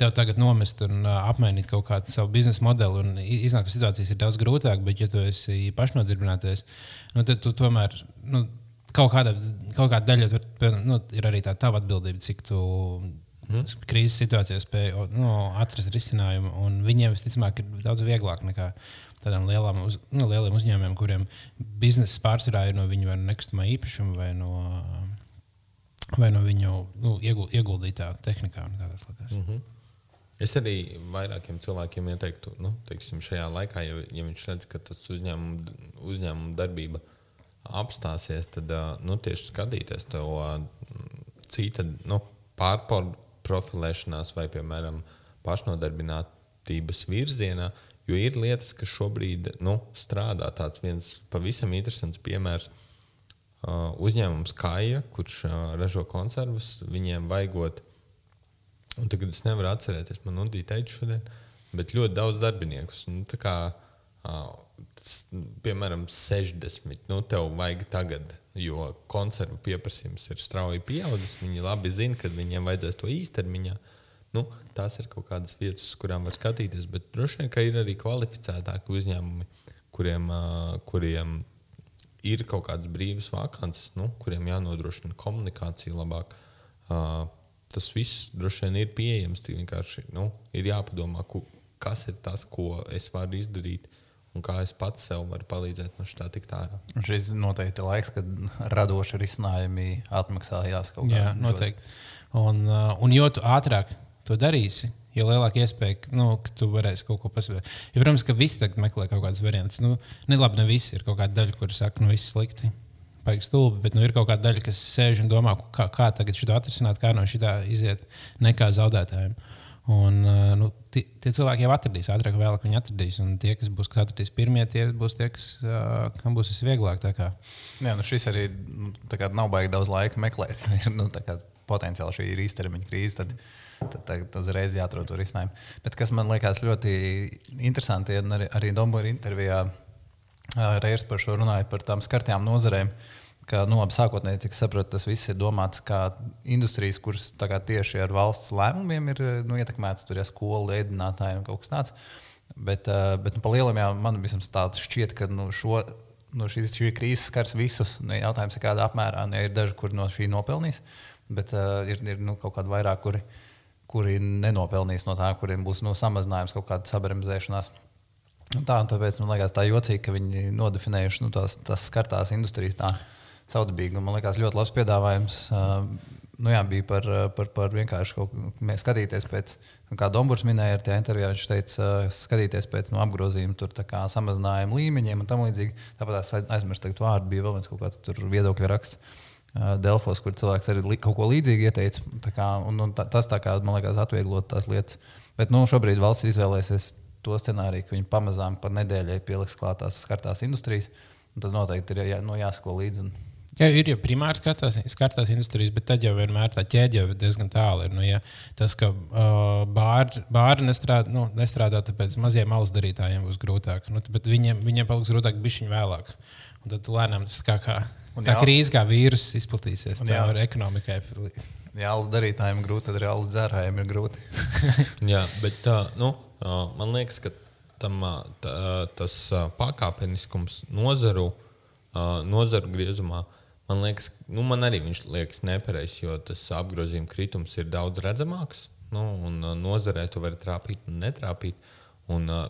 tev tagad nomest un uh, apmainīt kaut kādu savu biznesa modeli. Iznāk, ka situācijas ir daudz grūtākas, bet, ja tu esi pašnodarbinātais, nu, tad tu tomēr. Nu, kaut kāda, kaut kāda daļa tur nu, ir arī tā tava atbildība, cik tu mm. krīzes situācijā spēj nu, atrast risinājumu. Viņiem visticamāk ir daudz vieglāk nekā tādām lielām, uz, nu, lieliem uzņēmumiem, kuriem biznesa pārsvarā ir no viņu vai no nekustamā īpašuma vai no, vai no viņu nu, ieguldītā tehnikā un tādās lietās. Mm -hmm. Es arī vairākiem cilvēkiem ieteiktu, nu, teiksim, šajā laikā, ja, ja viņš redz, ka tas uzņēmuma, uzņēmuma darbība apstāsies, tad nu, tieši skatīties to cita nu, pārprofilēšanās vai, piemēram, pašnodarbinātība attīstības virzienā. Jo ir lietas, kas šobrīd nu, strādā. Tāds viens pavisam interesants piemērs. Uh, uzņēmums Kaja, kurš uh, ražo konservus, viņiem vajagot, un tagad es nevaru atcerēties, man Udija teica šodien, bet ļoti daudz darbiniekus. Nu, kā, uh, tas, piemēram, 60. Nu, tev vajag tagad, jo konservu pieprasījums ir strauji pieaudzis. Viņi labi zina, kad viņiem vajadzēs to īstermiņā. Uh, Nu, tās ir kaut kādas vietas, uz kurām var skatīties, bet droši vien, ka ir arī kvalificētāki uzņēmumi, kuriem, kuriem ir kaut kādas brīvas vakances, nu, kuriem jānodrošina komunikācija labāk. Tas viss droši vien ir pieejams. Vienkārši nu, ir jāpadomā, kas ir tas, ko es varu izdarīt. Un kā es pats sev varu palīdzēt no štā tikt ārā. Šis noteikti ir laiks, kad radoši risinājumi atmaksājās kaut kādā veidā. Jā, noteikti. Un, un jo ātrāk to darīsi, jo lielāka iespēja, nu, ka tu varēsi kaut ko pasūtīt. Ja, protams, ka visi tagad meklē kaut kādus variantus. Nu, ne labi, ne visi ir kaut kāda daļa, kur saka, nu, viss slikti. Paiks stulbi, bet nu, ir kaut kāda daļa, kas sēž un domā, kā, kā tagad šo atrisināt, kā no šī iziet nekā zaudētājiem. Un, nu, tie, tie cilvēki jau atradīs, ātrāk vai vēlāk viņi atradīs. Un tie, kas būs kas atradīs pirmie, tie būs tie, kas, kam būs visvieglāk. Jā, nu šis arī nu, nav baigi daudz laika meklēt. nu, potenciāli šī ir īstermiņa krīze. Tad tad, tad uzreiz jāatrod to risinājumu. Bet kas man liekas ļoti interesanti, un arī, arī Dombūra intervijā Reirs par šo runāja, par tām skartajām nozarēm. Ka, nu, labi, sākotnēji, cik saprotu, tas viss ir domāts kā industrijas, kuras tieši ar valsts lēmumiem ir nu, ietekmētas, tur ir skolu, ēdinātāji un kaut kas tāds. Bet, bet nu, pa lielam jau man vismaz tāds šķiet, ka nu, šo, nu, šis, šī krīze skars visus. Nu, jautājums ir, kādā apmērā. Nu, ir daži, kur no šī nopelnīs, bet uh, ir, ir nu, kaut kādi vairāk, kuri kuri nenopelnīs no tā, kuriem būs nu, samazinājums, kaut kāda sabremzēšanās. Tā, tāpēc man liekas, tā jocīgi, ka viņi nodefinējuši nu, tās, tās skartās industrijas tā saudabīgi. Man liekas, ļoti labs piedāvājums. Nu, jā, bija par, par, par vienkārši kaut ko skatīties pēc, kā Dombūrs minēja, ar tajā intervijā viņš teica, skatīties pēc nu, apgrozījuma, tur kā samazinājuma līmeņiem un tam līdzīgi. Tāpat aizmirst vārdu, bija vēl viens kaut kāds viedokļa raksts Delfos, kur cilvēks arī kaut ko līdzīgu ieteica. Kā, un, un tas, kā, man liekas, atvieglot tās lietas. Bet nu, šobrīd valsts izvēlēsies to scenāriju, ka viņi pamazām pa nedēļai pieliks klāt tās skartās industrijas. Tad noteikti ir jā, nu, jāsako līdzi. Un... Jā, ir jau primāri skatās, skatās industrijas, bet tad jau vienmēr tā ķēde jau diezgan tālu. Ir, nu, ja, tas, ka uh, bāri, bāri nestrādā, nu, nestrādā, tāpēc maziem malas darītājiem būs grūtāk. Nu, viņiem, viņiem paliks grūtāk bišķiņu vēlāk. Un tad lēnām tas kā. kā Un tā jā, krīze kā vīruss izplatīsies caur ekonomikai. Jā, alus darītājiem ir grūti, tad arī alus dzērājiem ir grūti. jā, bet tā, nu, man liekas, ka tam, tā, tas pakāpeniskums nozaru, nozaru griezumā, man liekas, nu, man arī viņš liekas nepareizs, jo tas apgrozījuma kritums ir daudz redzamāks. Nu, un nozarē tu vari trāpīt un netrāpīt. Uh, Un uh,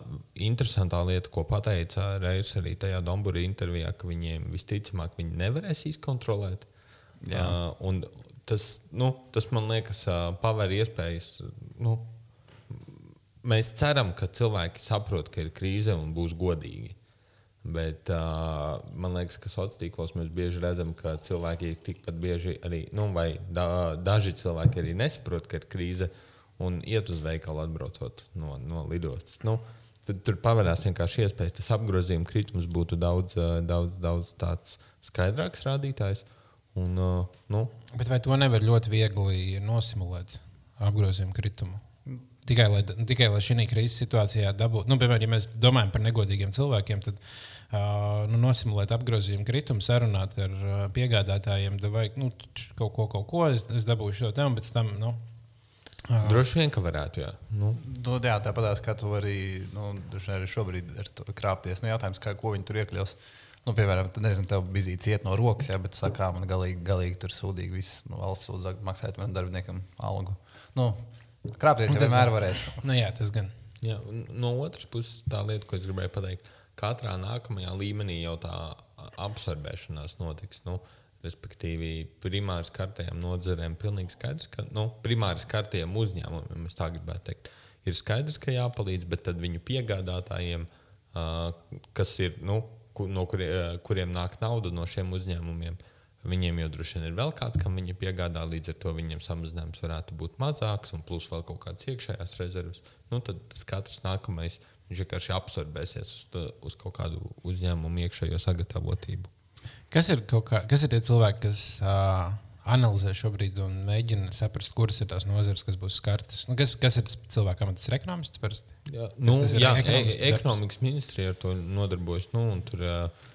interesantā lieta, ko pateica Reis arī tajā Dombūra intervijā, ka viņiem visticamāk viņi nevarēs izkontrolēt. Uh, tas, nu, tas man liekas, uh, paver iespējas. Nu, mēs ceram, ka cilvēki saprot, ka ir krīze un būs godīgi. Bet uh, man liekas, ka sociālos tīklos mēs bieži redzam, ka cilvēki tikpat bieži arī, nu, vai da, daži cilvēki arī nesaprot, ka ir krīze. Uh, un iet uz veikalu atbraucot no, no lidostas. Nu, tad tur pavērās vienkārši iespējas. Tas apgrozījuma kritums būtu daudz, eh, daudz, daudz tāds skaidrāks rādītājs. Un, uh, nu. Bet vai to nevar ļoti viegli nosimulēt apgrozījuma kritumu? Tikai lai, tikai lai šī krīzes situācijā dabūtu, nu, piemēram, ja mēs domājam par negodīgiem cilvēkiem, tad uh, nu, nosimulēt apgrozījumu kritumu, sarunāt ar uh, piegādātājiem, vai nu, kaut ko, kaut ko es, es dabūšu to un pēc tam nu. Droši vien, ka varētu. Jā, nu. Nu, jā tāpat kā tu vari nu, arī šobrīd krāpties. Nu, jautājums, kā, ko viņi tur iekļaus. Nu, piemēram, tad, nezinu, tev bija ciet no rokas, jā, bet sakā, man galīgi, galīgi tur sūdīgi viss nu, valsts sūdzāk maksāt man darbiniekam algu. Nu, krāpties jau vienmēr varēs. Nu, jā, tas gan. Jā, no otras puses, tā lieta, ko es gribēju pateikt, katrā nākamajā līmenī jau tā absorbēšanās notiks. Nu, respektīvi primāri skartajām nozarēm, pilnīgi skaidrs, ka nu, primāri skartajiem uzņēmumiem, es tā gribētu teikt, ir skaidrs, ka jāpalīdz, bet tad viņu piegādātājiem, kas ir, nu, no kuri, kuriem nāk nauda no šiem uzņēmumiem, Viņiem jau droši vien ir vēl kāds, kam viņi piegādā, līdz ar to viņiem samazinājums varētu būt mazāks, un plus vēl kaut kādas iekšējās rezerves. Nu, tad katrs nākamais vienkārši absorbēsies uz, to, uz kaut kādu uzņēmumu iekšējo sagatavotību. Kas ir, kā, kas ir tie cilvēki, kas uh, analizē šobrīd un mēģina saprast, kuras ir tās nozares, kas būs skartas? Nu, kas, kas ir tas cilvēks, kas ir ekonomists? Parasti? Jā, nu, jā ekonomikas, ekonomikas ministrija ar to nodarbojas. Nu, tur uh,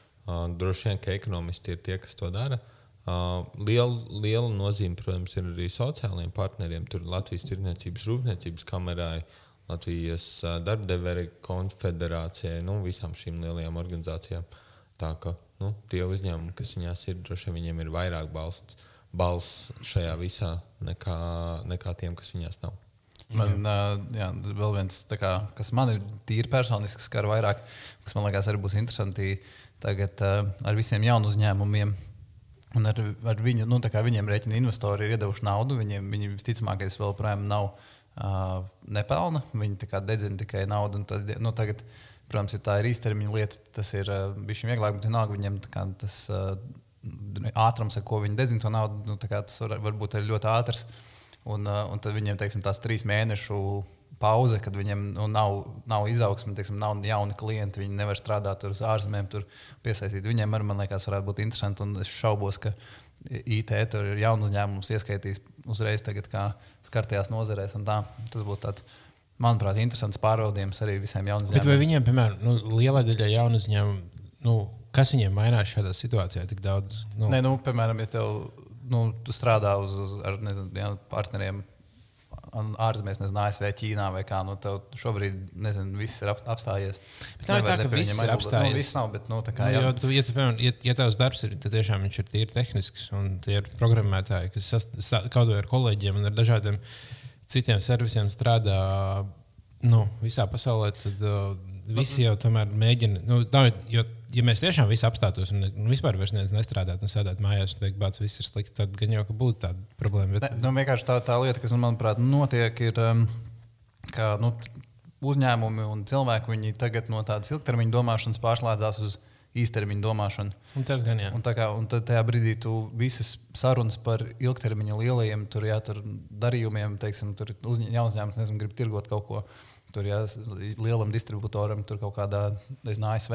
droši vien, ka ekonomisti ir tie, kas to dara. Uh, liela, liela nozīme, protams, ir arī sociālajiem partneriem. Tur Latvijas Tirniecības Rūpniecības kamerai, Latvijas uh, darbdevēja konfederācijai, nu, visām šīm lielajām organizācijām. Tā kā nu, tie uzņēmumi, kas viņās ir, droši vien viņiem ir vairāk balsts, balsts šajā visā nekā, nekā tiem, kas viņās nav. Man uh, jā, vēl viens, kā, kas man ir tīri personisks, skar vairāk, kas man liekas, arī būs interesanti tagad uh, ar visiem jaunu uzņēmumiem Un ar, ar viņu, nu, viņiem rēķina investori ir iedevuši naudu. Viņiem, viņi visticamākais vēl projām nav uh, nepelna. Viņi dedzina tikai naudu. Tad, nu, tagad, protams, ja tā ir īstermiņa lieta, tas ir uh, bijis vieglāk, bet vienalga viņiem kā, tas uh, ātrums, ar ko viņi dedzina to naudu, nu, tas var, var būt ļoti ātrs. Un, uh, un tad viņiem teiksim, tās trīs mēnešu pauze, kad viņiem nu, nav, nav izaugsme, teiksim, nav jauni klienti, viņi nevar strādāt uz ārzemēm, tur piesaistīt. Viņiem arī, man liekas, varētu būt interesanti. Un es šaubos, ka IT tur ir jaunu uzņēmumu ieskaitīs uzreiz tagad, kā skartajās nozarēs. Tas būs tāds. Manuprāt, interesants pārbaudījums arī visiem jauniem uzņēmumiem. Bet vai viņiem, piemēram, nu, lielai daļai jaunu uzņēmumu, nu, kas viņiem mainās šādā situācijā tik daudz? Nu? Nē, nu, piemēram, ja tev, nu, tu strādā uz, uz ar, nezinu, jā, partneriem ārzemēs, nezinu, ASV, Ķīnā vai kā. Nu, tev šobrīd, nezinu, viss ir ap, apstājies. Bet tā ir tā, ka viss ir apstājies. Nu, viss nav, bet, nu, tā kā, nu, jo, tu, ja, tu, piemēram, ja, ja tavs darbs ir, tad tiešām viņš ir tīri tehnisks, un tie ir programmētāji, kas kaut vai ar kolēģiem un ar dažādiem citiem servisiem strādā nu, visā pasaulē, tad uh, visi jau tomēr mēģina. Nu, nav, jo, ja mēs tiešām visi apstātos un nu, vispār nestrādātu un sēdētu mājās un teiktu, ka viss ir slikti, tad gan jau būtu tāda problēma. Bet... Ne, nu, vienkārši tā, tā lieta, kas manuprāt notiek, ir, um, ka nu, uzņēmumi un cilvēki tagad no tādas ilgtermiņa domāšanas pārslēdzās uz īstermiņa domāšanu. Un tas gan jā. Un, kā, un tad tajā brīdī tu visas sarunas par ilgtermiņa lielajiem tur, jā, tur darījumiem, teiksim, tur uzņēmums, nezinu, grib tirgot kaut ko. Tur jā, lielam distributoram, tur kaut kādā nezinu, ASV.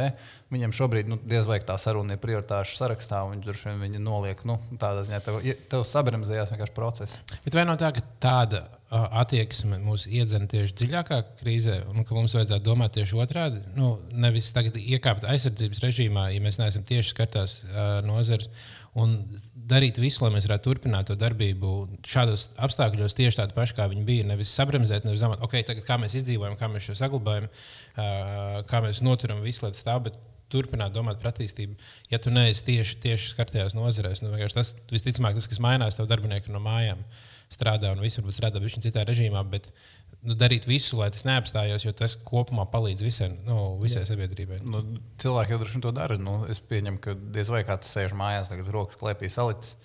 Viņam šobrīd nu, diez vai tā saruna ir prioritāšu sarakstā, un viņš vien viņu noliek. Nu, tādā ziņā tev, tev sabremzējās vienkārši process. Bet vai no tā, ka tāda attieksme mūs iedzen tieši dziļākā krīzē, un ka mums vajadzētu domāt tieši otrādi? Nu, nevis tagad iekāpt aizsardzības režīmā, ja mēs neesam tieši skartās uh, nozares, un darīt visu, lai mēs varētu turpināt to darbību šādos apstākļos, tieši tādu pašu, kā viņi bija. Nevis sabremzēt, nevis domāt, okay, tagad, kā mēs izdzīvojam, kā mēs šo saglabājam, kā mēs noturam visu lietu stāvu. Turpināt domāt par attīstību. Ja tu neesi tieši, tieši skartajās nozarēs, nu, tas visticamāk tas, kas mainās, tev darbinieki no mājām strādā un viss varbūt strādā pavisam citā režīmā. Bet, nu, darīt visu, lai tas neapstājās, jo tas kopumā palīdz visai, nu, visai Jā. sabiedrībai. Nu, cilvēki jau droši vien to dara. Nu, es pieņemu, ka diez vai kāds sēž mājās, tagad rokas klēpī salicis.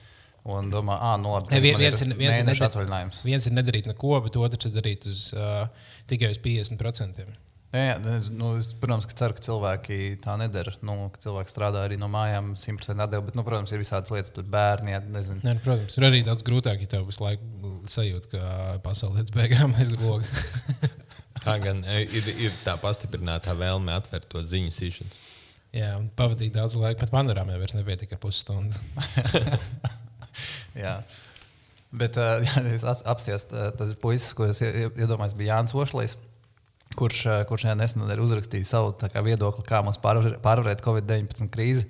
Un domā, ah, viens, ir nedar, viens ir nedarīt neko, bet otrs ir darīt uz, uh, tikai uz 50%. Jā, jā nu, es, protams, ka ceru, ka cilvēki tā nedara. Nu, ka cilvēki strādā arī no mājām, 100% atdevi. Bet, nu, protams, ir visādas lietas, tur bērni. Jā, Nē, nu, protams, ir arī daudz grūtāk, ja tev visu laiku sajūt, ka pasaule līdz beigām aizgloga. tā gan e, ir, ir tā pastiprinātā vēlme atvērt to ziņu sīšanas. Jā, un pavadīt daudz laika. Pat panorāmai vairs nepietika ar pusstundu. jā. Bet, uh, ja es apstājos, tas puisis, ko es iedomājos, bija Jānis Ošlīs kurš, eh, kurš nesen ir uzrakstījis savu kā, viedokli, kā mums pārvarēt Covid-19 krīzi.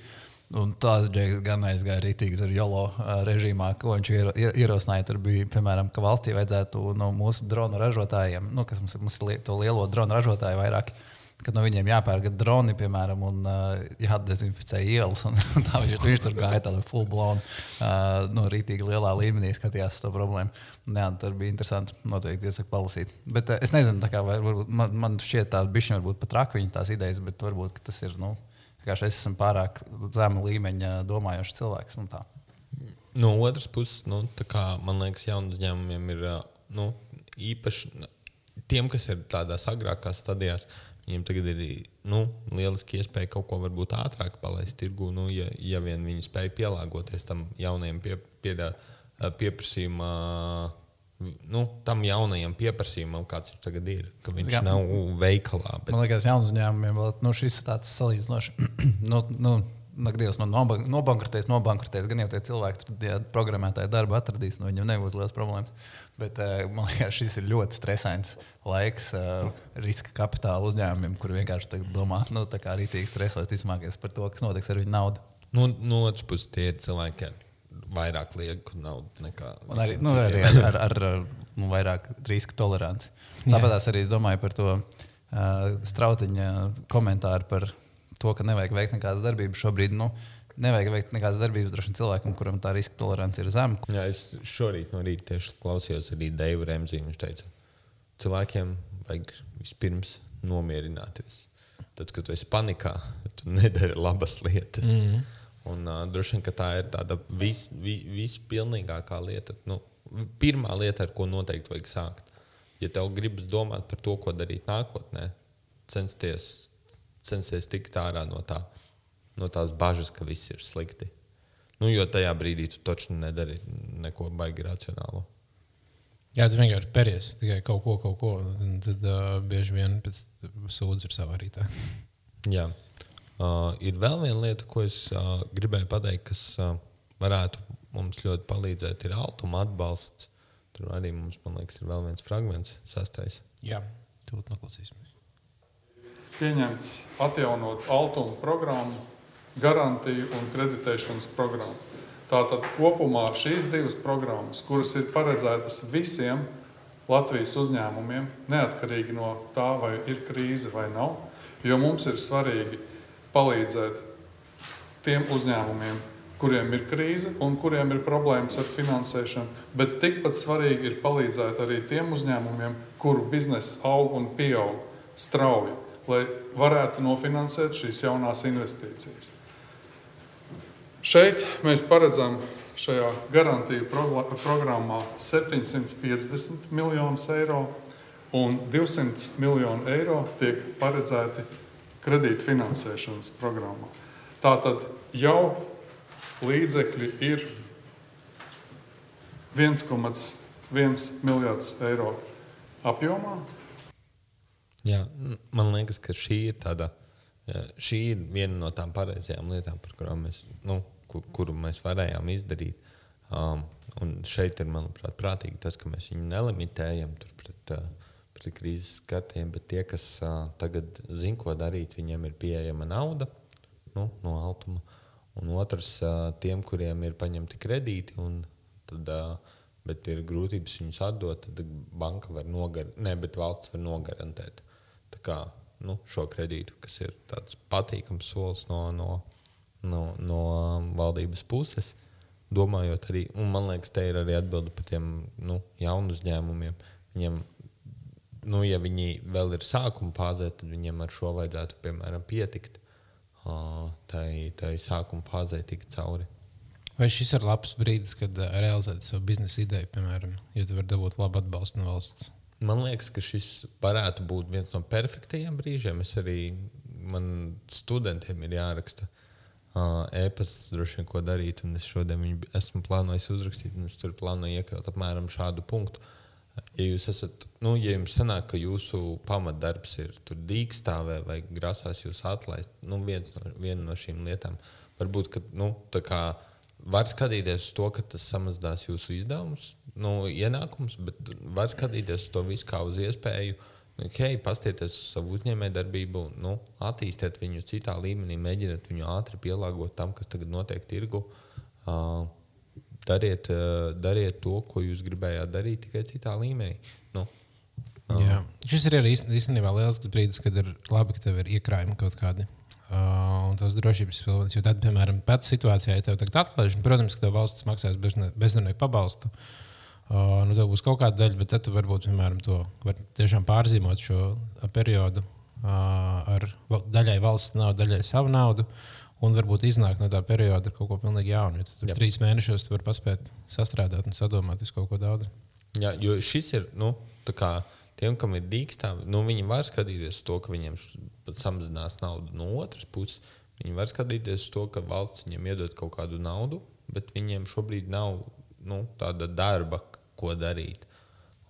Un tās džeks gan aizgāja rītīgi tur jolo eh, režīmā, ko viņš ierosināja. Tur bija, piemēram, ka valstī vajadzētu no mūsu dronu ražotājiem, nu, kas mums, mums ir to lielo dronu ražotāju vairāk, uh, kad no viņiem jāpērk droni, piemēram, un uh, jādezinficē ielas. Un, un tā viņš, viņš tur gāja tādā full blown, uh, no rītīgi lielā līmenī skatījās to problēmu. Jā, tur bija interesanti. Noteikti iesaku palasīt. Bet uh, es nezinu, kā, vai, varbūt, man, man šķiet, tā bišķi varbūt pat traki viņa tās idejas, bet varbūt tas ir. Nu, Es esmu pārāk zema līmeņa domājošs cilvēks. Nu, tā. no otras puses, nu, kā, man liekas, jaunu uzņēmumiem ir nu, īpaši tiem, kas ir tādās agrākās stadijās, Viņiem tagad ir nu, lieliski iespēja kaut ko varbūt ātrāk palaist tirgu, nu, ja, ja vien viņi spēj pielāgoties tam jaunajam pie, pie, pieprasījumam. Nu, tam jaunajam pieprasījumam, kāds ir tagad, ir, ka viņš Jā. nav veikalā. Bet... Man liekas, jaunu uzņēmumiem nu, šis ir tāds salīdzinoši. nu, nu, Nagdījos no nobankrotēs, nobankrotēs. Gan jau tie cilvēki, ja programmētāji darbu atradīs, no viņiem nebūs liels problēmas. Bet uh, man liekas, šis ir ļoti stresains laiks uh, riska kapitāla uzņēmumiem, kur vienkārši domā, nu, tā kā arī tīk stresojas vismākais par to, kas notiks ar viņu naudu. Nu, no otras puses, tie cilvēki, vairāk liek naudu nekā. Arī, nu, arī ar, ar, ar, ar nu, vairāk riska toleranci. Tāpēc arī es domāju par to uh, strautiņa komentāru par to, ka nevajag veikt nekādas darbības šobrīd. Nu, Nevajag veikt nekādas darbības droši vien cilvēkam, kuram tā riska tolerance ir zema. Jā, es šorīt no rīta tieši klausījos arī Deivu Remzīnu. Viņš teica, cilvēkiem vajag vispirms nomierināties. Tad, kad tu esi panikā, tu nedari labas lietas. Mm -hmm. Un, uh, droši vien tā ir tāda vis, vis, vispilnīgākā lieta. Nu, pirmā lieta, ar ko noteikti vajag sākt. Ja tev gribas domāt par to, ko darīt nākotnē, censties censies tikt ārā no, tā, no tās bažas, ka viss ir slikti. Nu, jo tajā brīdī tu taču nedari neko baigi racionālu. Jā, tu vienkārši pēries tikai kaut ko, kaut ko. Tad uh, bieži vien pēc sūdzes ir savā rītā. Jā. Uh, ir vēl viena lieta, ko es uh, gribēju pateikt, kas uh, varētu mums ļoti palīdzēt, ir altuma atbalsts. Tur arī mums, man liekas, ir vēl viens fragments, sastais. Jā, tūlīt noklausīsimies pieņemts atjaunot Altuma programmu, garantiju un kreditēšanas programmu. Tātad kopumā šīs divas programmas, kuras ir paredzētas visiem Latvijas uzņēmumiem, neatkarīgi no tā, vai ir krīze vai nav, jo mums ir svarīgi palīdzēt tiem uzņēmumiem, kuriem ir krīze un kuriem ir problēmas ar finansēšanu, bet tikpat svarīgi ir palīdzēt arī tiem uzņēmumiem, kuru bizness aug un pieaug strauji lai varētu nofinansēt šīs jaunās investīcijas. Šeit mēs paredzam šajā garantiju programmā 750 miljonus eiro, un 200 miljonu eiro tiek paredzēti kredītfinansēšanas programmā. Tātad jau līdzekļi ir 1,1 miljards eiro apjomā, Jā, man liekas, ka šī ir tāda. Šī ir viena no tām pareizajām lietām, kurām mēs, nu, kur, kuru mēs varējām izdarīt. Um, un šeit ir, manuprāt, prātīgi tas, ka mēs viņu nelimitējam pret, uh, pret krīzes skatiem, bet tie, kas uh, tagad zina, ko darīt, viņiem ir pieejama nauda nu, no altuma. Un otrs, uh, tiem, kuriem ir paņemti kredīti, un tad, uh, bet ir grūtības viņus atdot, tad banka var nogarantēt, ne, bet valsts var nogarantēt kā, nu, šo kredītu, kas ir tāds patīkams solis no, no, no, no um, valdības puses. Domājot arī, un man liekas, te ir arī atbilde par tiem nu, jaunu uzņēmumiem. Viņiem, nu, ja viņi vēl ir sākuma fāzē, tad viņiem ar šo vajadzētu, piemēram, pietikt tai, tai sākuma fāzē tikt cauri. Vai šis ir labs brīdis, kad uh, realizēt savu biznesa ideju, piemēram, ja tu vari dabūt labu atbalstu no valsts? Man liekas, ka šis varētu būt viens no perfektajiem brīžiem. Es arī man studentiem ir jāraksta uh, e-pasts, droši vien, ko darīt. Es šodien viņu esmu plānojis uzrakstīt, un es tur plānoju iekļaut apmēram šādu punktu. Ja jūs esat, nu, ja jums sanāk, ka jūsu pamatdarbs ir dīkstāvē vai grasās jūs atlaist, nu, no, viena no šīm lietām varbūt, ka, nu, tā kā var skatīties uz to, ka tas samazinās jūsu izdevumus, nu, ienākums, bet var skatīties uz to visu kā uz iespēju. Okay, pastieties uz savu uzņēmējdarbību, nu, attīstiet viņu citā līmenī, mēģiniet viņu ātri pielāgot tam, kas tagad notiek tirgu. Uh, dariet, uh, dariet to, ko jūs gribējāt darīt, tikai citā līmenī. Nu, uh. Jā. Šis ir arī īstenībā liels brīdis, kad ir labi, ka tev ir iekrājumi kaut kādi. Uh, un tas drošības pilns. Jo tad, piemēram, pēc situācijā, ja tev tagad atlaiž, protams, ka tev valsts maksās bezdarbnieku pabalstu. Uh, nu, tev būs kaut kāda daļa, bet tad tu varbūt, piemēram, to var tiešām pārzīmot šo periodu uh, ar daļai valsts naudu, daļai savu naudu. Un varbūt iznākt no tā perioda ar kaut ko pilnīgi jaunu. Tur trīs mēnešos tu vari paspēt sastrādāt un sadomāt visu kaut ko daudz. Jā, jo šis ir, nu, tā kā tiem, kam ir dīkstāvi, nu, viņi var skatīties uz to, ka viņiem samazinās naudu no otras puses. Viņi var skatīties uz to, ka valsts viņiem iedod kaut kādu naudu, bet viņiem šobrīd nav nu, tāda darba, ko darīt.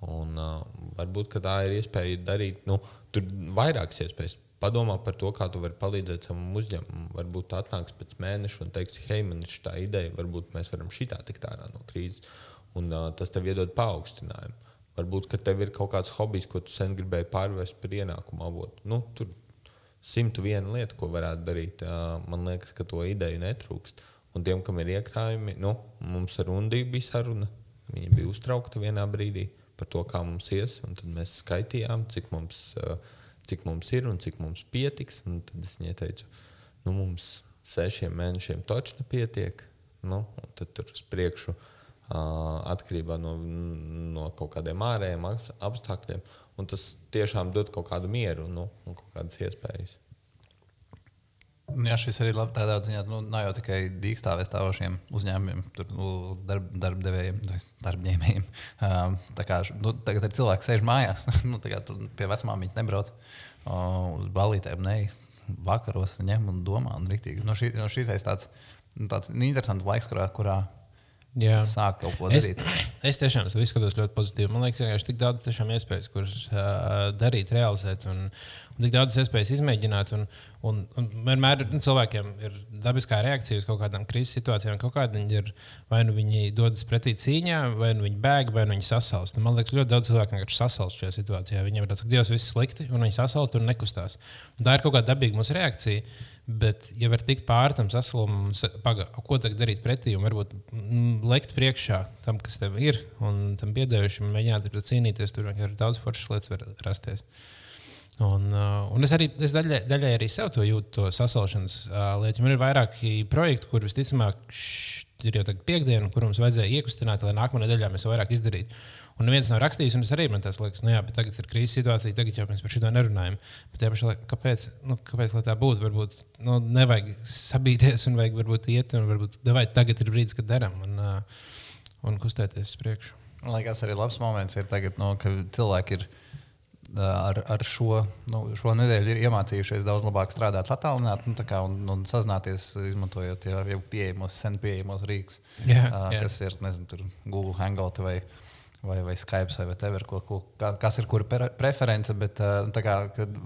Un, uh, varbūt tā ir iespēja darīt, nu, tur ir vairākas iespējas. Padomā par to, kā tu vari palīdzēt savam uzņēmumam. Varbūt tā atnāks pēc mēneša un teiks, hei, man ir šī ideja, varbūt mēs varam šitā tikt ārā no krīzes. Un, uh, tas tev iedod paaugstinājumu. Varbūt tev ir kaut kāds hobijs, ko tu sen gribēji pārvērst par ienākumu avotu. Nu, tur simtu viena lieta, ko varētu darīt. Man liekas, ka to ideju netrūkst. Un tiem, kam ir iekrājumi, nu, mums ar Undiju bija saruna. Viņa bija uztraukta vienā brīdī par to, kā mums ies. Tad mēs skaitījām, cik mums. Cik mums ir un cik mums pietiks. Un tad es viņai teicu, nu, mums sešiem mēnešiem točs nepietiek. Nu, tad tur uz priekšu atkarībā no, no kaut kādiem ārējiem apstākļiem. Un tas tiešām dod kaut kādu mieru nu, un kaut kādas iespējas. Jā, šis arī labi, tādā ziņā nu, nav jau tikai dīkstāvēs stāvošiem uzņēmumiem, tur, nu, darb, darbdevējiem, darbņēmējiem. Um, kā, nu, tagad ir cilvēki, kas sēž mājās, nu, pie vecmām viņi nebrauc uz balītēm, ne vakaros ņem un domā. Un riktīgi. no, šī, no šīs ir tāds, nu, tāds nu, interesants laiks, kurā, kurā Jā. sāk kaut ko darīt. Es, es tiešām to izskatos ļoti pozitīvi. Man liekas, ka tik daudz iespēju, kuras uh, darīt, realizēt, un, un tik daudz iespējas izmēģināt. Un, un, un vienmēr nu, cilvēkiem ir dabiskā reakcija uz kaut kādām krīzes situācijām. Kaut kādi viņi ir vai nu viņi dodas pretī cīņā, vai nu viņi bēg, vai nu viņi sasalst. Un man liekas, ļoti daudz cilvēku vienkārši sasalst šajā situācijā. Viņiem ir tāds, ka Dievs viss slikti, un viņi sasalst un nekustās. Un tā ir kaut kāda dabīga mūsu reakcija. Bet, ja var tikt pāri tam pagaidām, ko tagad darīt pretī, un varbūt mm, lekt priekšā tam, kas tev ir, un tam piedējušam, mēģināt ar to cīnīties, tur vienkārši daudz foršas lietas var rasties. Un, uh, un es arī es daļai, daļai arī sev to jūtu, to sasalšanas uh, lietu. Man ir vairāki projekti, kur visticamāk š, ir jau piekdiena, kur mums vajadzēja iekustināt, lai nākamā nedēļā mēs vairāk izdarītu. Un neviens nav rakstījis, un es arī man tas liekas, nu jā, bet tagad ir krīzes situācija, tagad jau mēs par šo nerunājam. Bet tajā pašā laikā, kāpēc, nu, kāpēc tā būtu? Varbūt nu, nevajag sabīties, un vajag varbūt iet, un varbūt vai tagad ir brīdis, kad darām un, un kustēties uz priekšu. Man liekas, arī labs moments ir tagad, no, ka cilvēki ir ar, ar šo, nu, šo nedēļu ir iemācījušies daudz labāk strādāt, attālināt nu, un, un sazināties, izmantojot jau pieejamos, sen pieejamos rīkus, jā, jā. kas ir nezinu, Google Hangout vai vai, vai Skype vai whatever, ko, ko, kas ir kura preference. Bet nu, kā,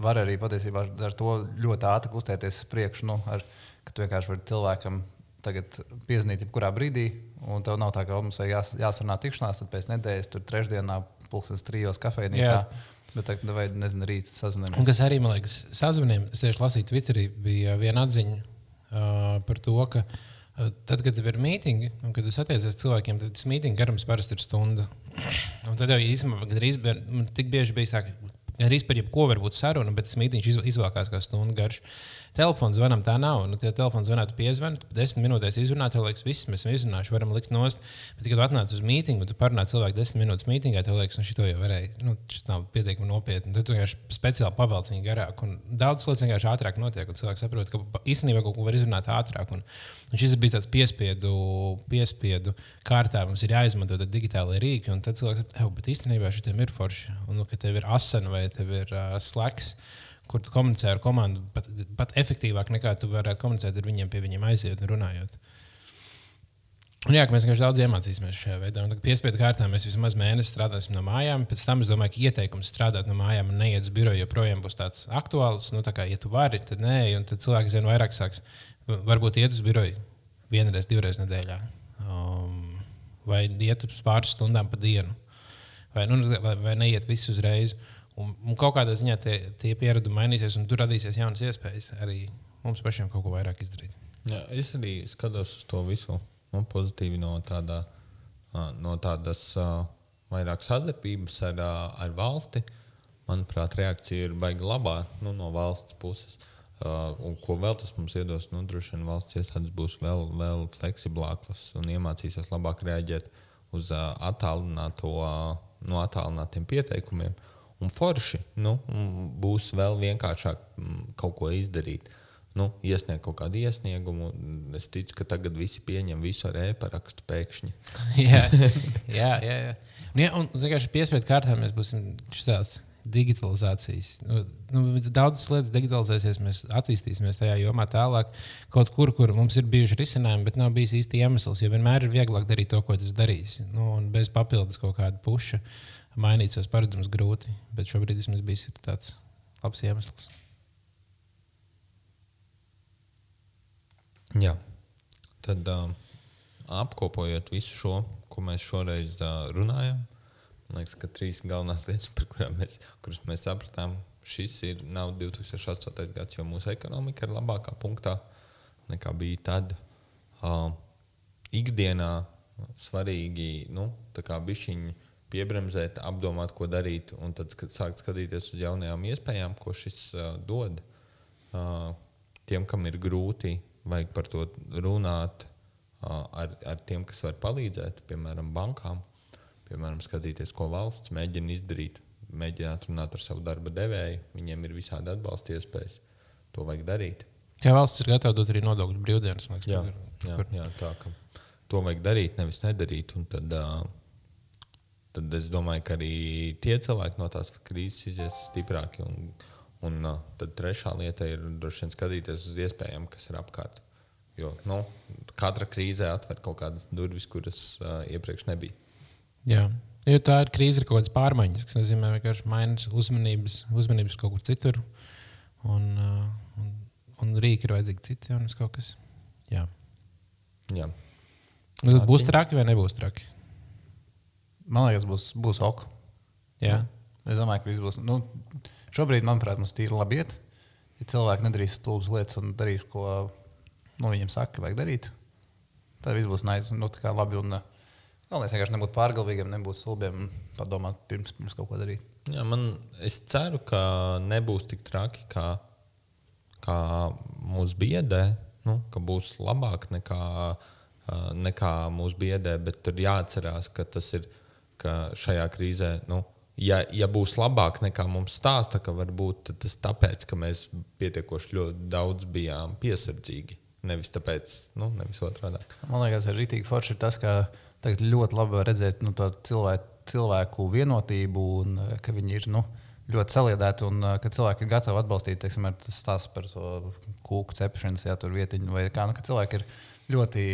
var arī patiesībā ar to ļoti ātri kustēties uz priekšu. Nu, ar, ka tu vienkārši vari cilvēkam tagad piezvanīt jebkurā brīdī, un tev nav tā, ka mums jās, jāsarunā tikšanās, tad pēc nedēļas tur trešdienā, pulkstenis trijos kafejnīcā. Jā. Bet tā, vai nezinu, rīt sazvanīties. Kas arī man liekas, sazvanījums, es tieši lasīju Twitterī, bija viena atziņa uh, par to, ka uh, tad, kad ir mītīņi, un kad jūs attiecaties cilvēkiem, tad tas mītīņu garums parasti ir stunda. Un tad jau īstenībā gandrīz tik bieži bija sāk, arī par jebko var būt saruna, bet tas mītīņš izvēlējās kā stundu garš. Telefons zvanam tā nav. Nu, ja telefons zvanā, tu piezvani, tu desmit minūtēs izrunā, tev liekas, viss mēs esam izrunājuši, varam likt nost. Bet, kad atnāc uz mītīņu, tu parunā cilvēku desmit minūtes mītīngā, tev liekas, nu, šito jau varēja. Nu, tas nav pietiekami nopietni. Tad tu vienkārši speciāli pavelc viņu garāk. Un daudz lietas vienkārši ātrāk notiek, un cilvēks saprot, ka īstenībā kaut ko var izrunāt ātrāk. Un, un šis ir bijis tāds piespiedu, piespiedu kārtā, mums ir jāizmanto digitālai rīki. Un tad cilvēks saka, bet īstenībā šitiem ir forši. Un, nu, ka tev ir asana vai tev ir uh, slēgs kur tu komunicē ar komandu pat, pat efektīvāk nekā tu varētu komunicēt ar viņiem, pie viņiem aiziet un runājot. Un jā, mēs vienkārši daudz iemācīsimies šajā veidā. Piespiedu kārtā mēs vismaz mēnesi strādāsim no mājām. Pēc tam es domāju, ka ieteikums strādāt no mājām un neiet uz biroju joprojām būs tāds aktuāls. Nu, tā kā, ja tu vari, tad nē, un tad cilvēki zina vairāk sāks. Varbūt iet uz biroju vienreiz, divreiz nedēļā. Um, vai iet uz pāris stundām pa dienu. Vai, nu, vai, vai neiet visu uzreiz. Un, un kaut kādā ziņā tie, tie pieredumi mainīsies, un tur radīsies jaunas iespējas arī mums pašiem kaut ko vairāk izdarīt. Jā, es arī skatos uz to visu nu, pozitīvi no, tādā, no tādas vairāk sadarbības ar, ar valsti. Manuprāt, reakcija ir baigta labā nu, no valsts puses. Uh, un ko vēl tas mums iedos? Nu, droši vien valsts iestādes būs vēl, vēl fleksiblākas un iemācīsies labāk reaģēt uz uh, attālināto, uh, no attālinātiem pieteikumiem. Uh, Un forši nu, būs vēl vienkāršāk mm, kaut ko izdarīt. Nu, iesniegt kaut kādu iesniegumu. Es ticu, ka tagad visi pieņem visu ar e-parakstu pēkšņi. jā, jā, jā. jā. Nu, ja, un vienkārši piespiedu kārtā mēs būsim tāds digitalizācijas. Nu, nu, daudzas lietas digitalizēsies, mēs attīstīsimies tajā jomā tālāk. Kaut kur, kur mums ir bijuši risinājumi, bet nav bijis īsti iemesls. Jo vienmēr ir vieglāk darīt to, ko tas darīs. Nu, bez papildus kaut kāda puša mainīt savus paradumus grūti. Bet šobrīd tas bijis tāds labs iemesls. Jā. Tad uh, apkopojot visu šo, ko mēs šoreiz uh, runājam, man liekas, ka trīs galvenās lietas, par mēs, kuras mēs sapratām, šis ir nav 2008. gads, jo mūsu ekonomika ir labākā punktā nekā bija tad. Uh, ikdienā svarīgi nu, bišķiņi piebremzēt, apdomāt, ko darīt, un tad sākt skatīties uz jaunajām iespējām, ko šis uh, dod. Uh, tiem, kam ir grūti, vajag par to runāt uh, ar, ar tiem, kas var palīdzēt, piemēram, bankām. Piemēram, skatīties, ko valsts mēģina izdarīt, mēģināt runāt ar savu darba devēju. Viņiem ir visādi atbalsta iespējas. To vajag darīt. Jā, valsts ir gatava dot arī nodokļu brīvdienas. Liekas, jā, jā, jā, tā ka to vajag darīt, nevis nedarīt. Un tad, uh, tad es domāju, ka arī tie cilvēki no tās krīzes izies stiprāki. Un, un uh, tad trešā lieta ir droši vien skatīties uz iespējām, kas ir apkārt. Jo nu, katra krīze atver kaut kādas durvis, kuras uh, iepriekš nebija. Jā. Jo tā ir krīze, ir kaut kādas pārmaiņas, kas nozīmē vienkārši mainīt uzmanības, uzmanības kaut kur citur. Un, uh, un, un rīki ir vajadzīgi citi, un kaut kas. Jā. Jā. Nu, būs traki vai nebūs traki? Man liekas, būs, būs ok. Jā. Es domāju, ka viss būs. Nu, šobrīd, manuprāt, mums tīri labi iet. Ja cilvēki nedarīs stulbas lietas un darīs, ko nu, viņiem saka, vajag darīt, tad viss būs naids, nu, labi. Un, Galvenais vienkārši nebūt pārgalvīgiem, nebūt stulbiem padomāt pirms, pirms kaut ko darīt. Jā, man, es ceru, ka nebūs tik traki, kā, kā mūsu biedē. Nu, ka būs labāk nekā, nekā mūsu biedē, bet tur jāatcerās, ka tas ir ka šajā krīzē. Nu, ja, ja būs labāk nekā mums stāsta, ka varbūt tas tāpēc, ka mēs pietiekoši daudz bijām piesardzīgi. Nevis tāpēc, nu, nevis otrādi. Man liekas, arī rītīgi forši ir tas, ka tagad ļoti labi redzēt nu, cilvēku, cilvēku vienotību un eh, ka viņi ir nu, ļoti saliedēti un eh, ka cilvēki ir gatavi atbalstīt. Teiksim, tas stāsts par to kūku cepšanas, ja tur vietiņu vai kā. Nu, cilvēki ir ļoti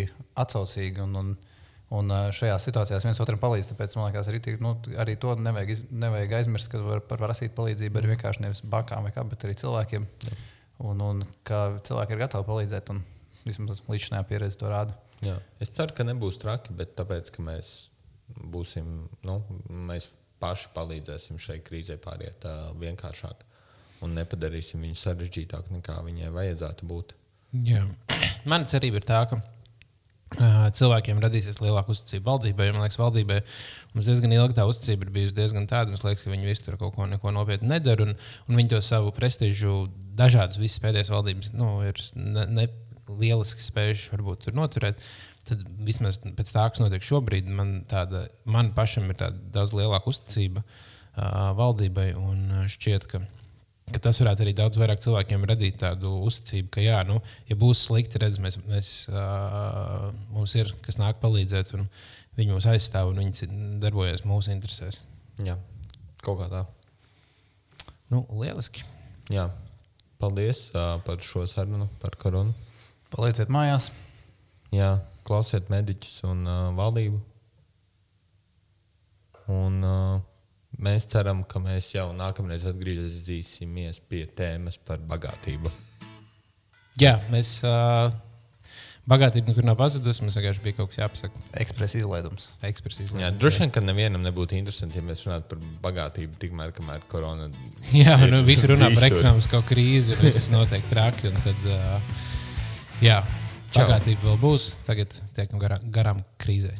atsaucīgi un, un, un eh, šajās situācijās viens otram palīdz. Tāpēc man liekas, arī, nu, arī to nevajag, iz, nevajag aizmirst, ka var, var prasīt palīdzību arī vienkārši nevis bankām, kā, bet arī cilvēkiem. Un, un ka cilvēki ir gatavi palīdzēt. Un, vismaz līdz šim pieredze to rāda. Jā. Es ceru, ka nebūs traki, bet tāpēc, ka mēs būsim, nu, mēs paši palīdzēsim šai krīzē pāriet uh, vienkāršāk un nepadarīsim viņu sarežģītāku nekā viņai vajadzētu būt. Jā. Mana cerība ir tā, ka cilvēkiem radīsies lielāka uzticība valdībai. Man liekas, valdībai mums diezgan ilgi tā uzticība ir bijusi diezgan tāda. Mums liekas, ka viņi visi tur kaut ko nopietnu nedara, un, un viņi to savu prestižu, dažādas visas pēdējās valdības, nu, ir ne, ne, lieliski spējuši varbūt tur noturēt. Tad vismaz pēc tā, kas notiek šobrīd, man, tāda, man pašam ir daudz lielāka uzticība uh, valdībai. Šķiet, ka, ka tas varētu arī daudz vairāk cilvēkiem radīt tādu uzticību, ka, jā, nu, ja būs slikti, redz, mēs, mēs, uh, mums ir kas nāk palīdzēt, un viņi mūs aizstāv un viņi darbojas mūsu interesēs. Jā, kaut kā tā. Nu, lieliski. Jā. Paldies uh, par šo sarunu, par koronu. Palieciet mājās. Jā, klausiet mediķus un uh, valdību. Un, uh, mēs ceram, ka mēs jau nākamreiz atgriezīsimies pie tēmas par bagātību. Jā, mēs. Uh... Bagātība nekur nav pazudusi. Mums vienkārši bija kaut kas jāpasaka. Ekspresa izlaidums. Ekspresa izlaidums. Jā, droši vien, ka nevienam nebūtu interesanti, ja mēs runātu par bagātību, tikmēr, kamēr korona. Jā, nu, visi runā par ekonomisko krīzi, un viss notiek traki. Tad, uh, Jā, bagātība vēl būs. Tagad tiekam garām, garām krīzē.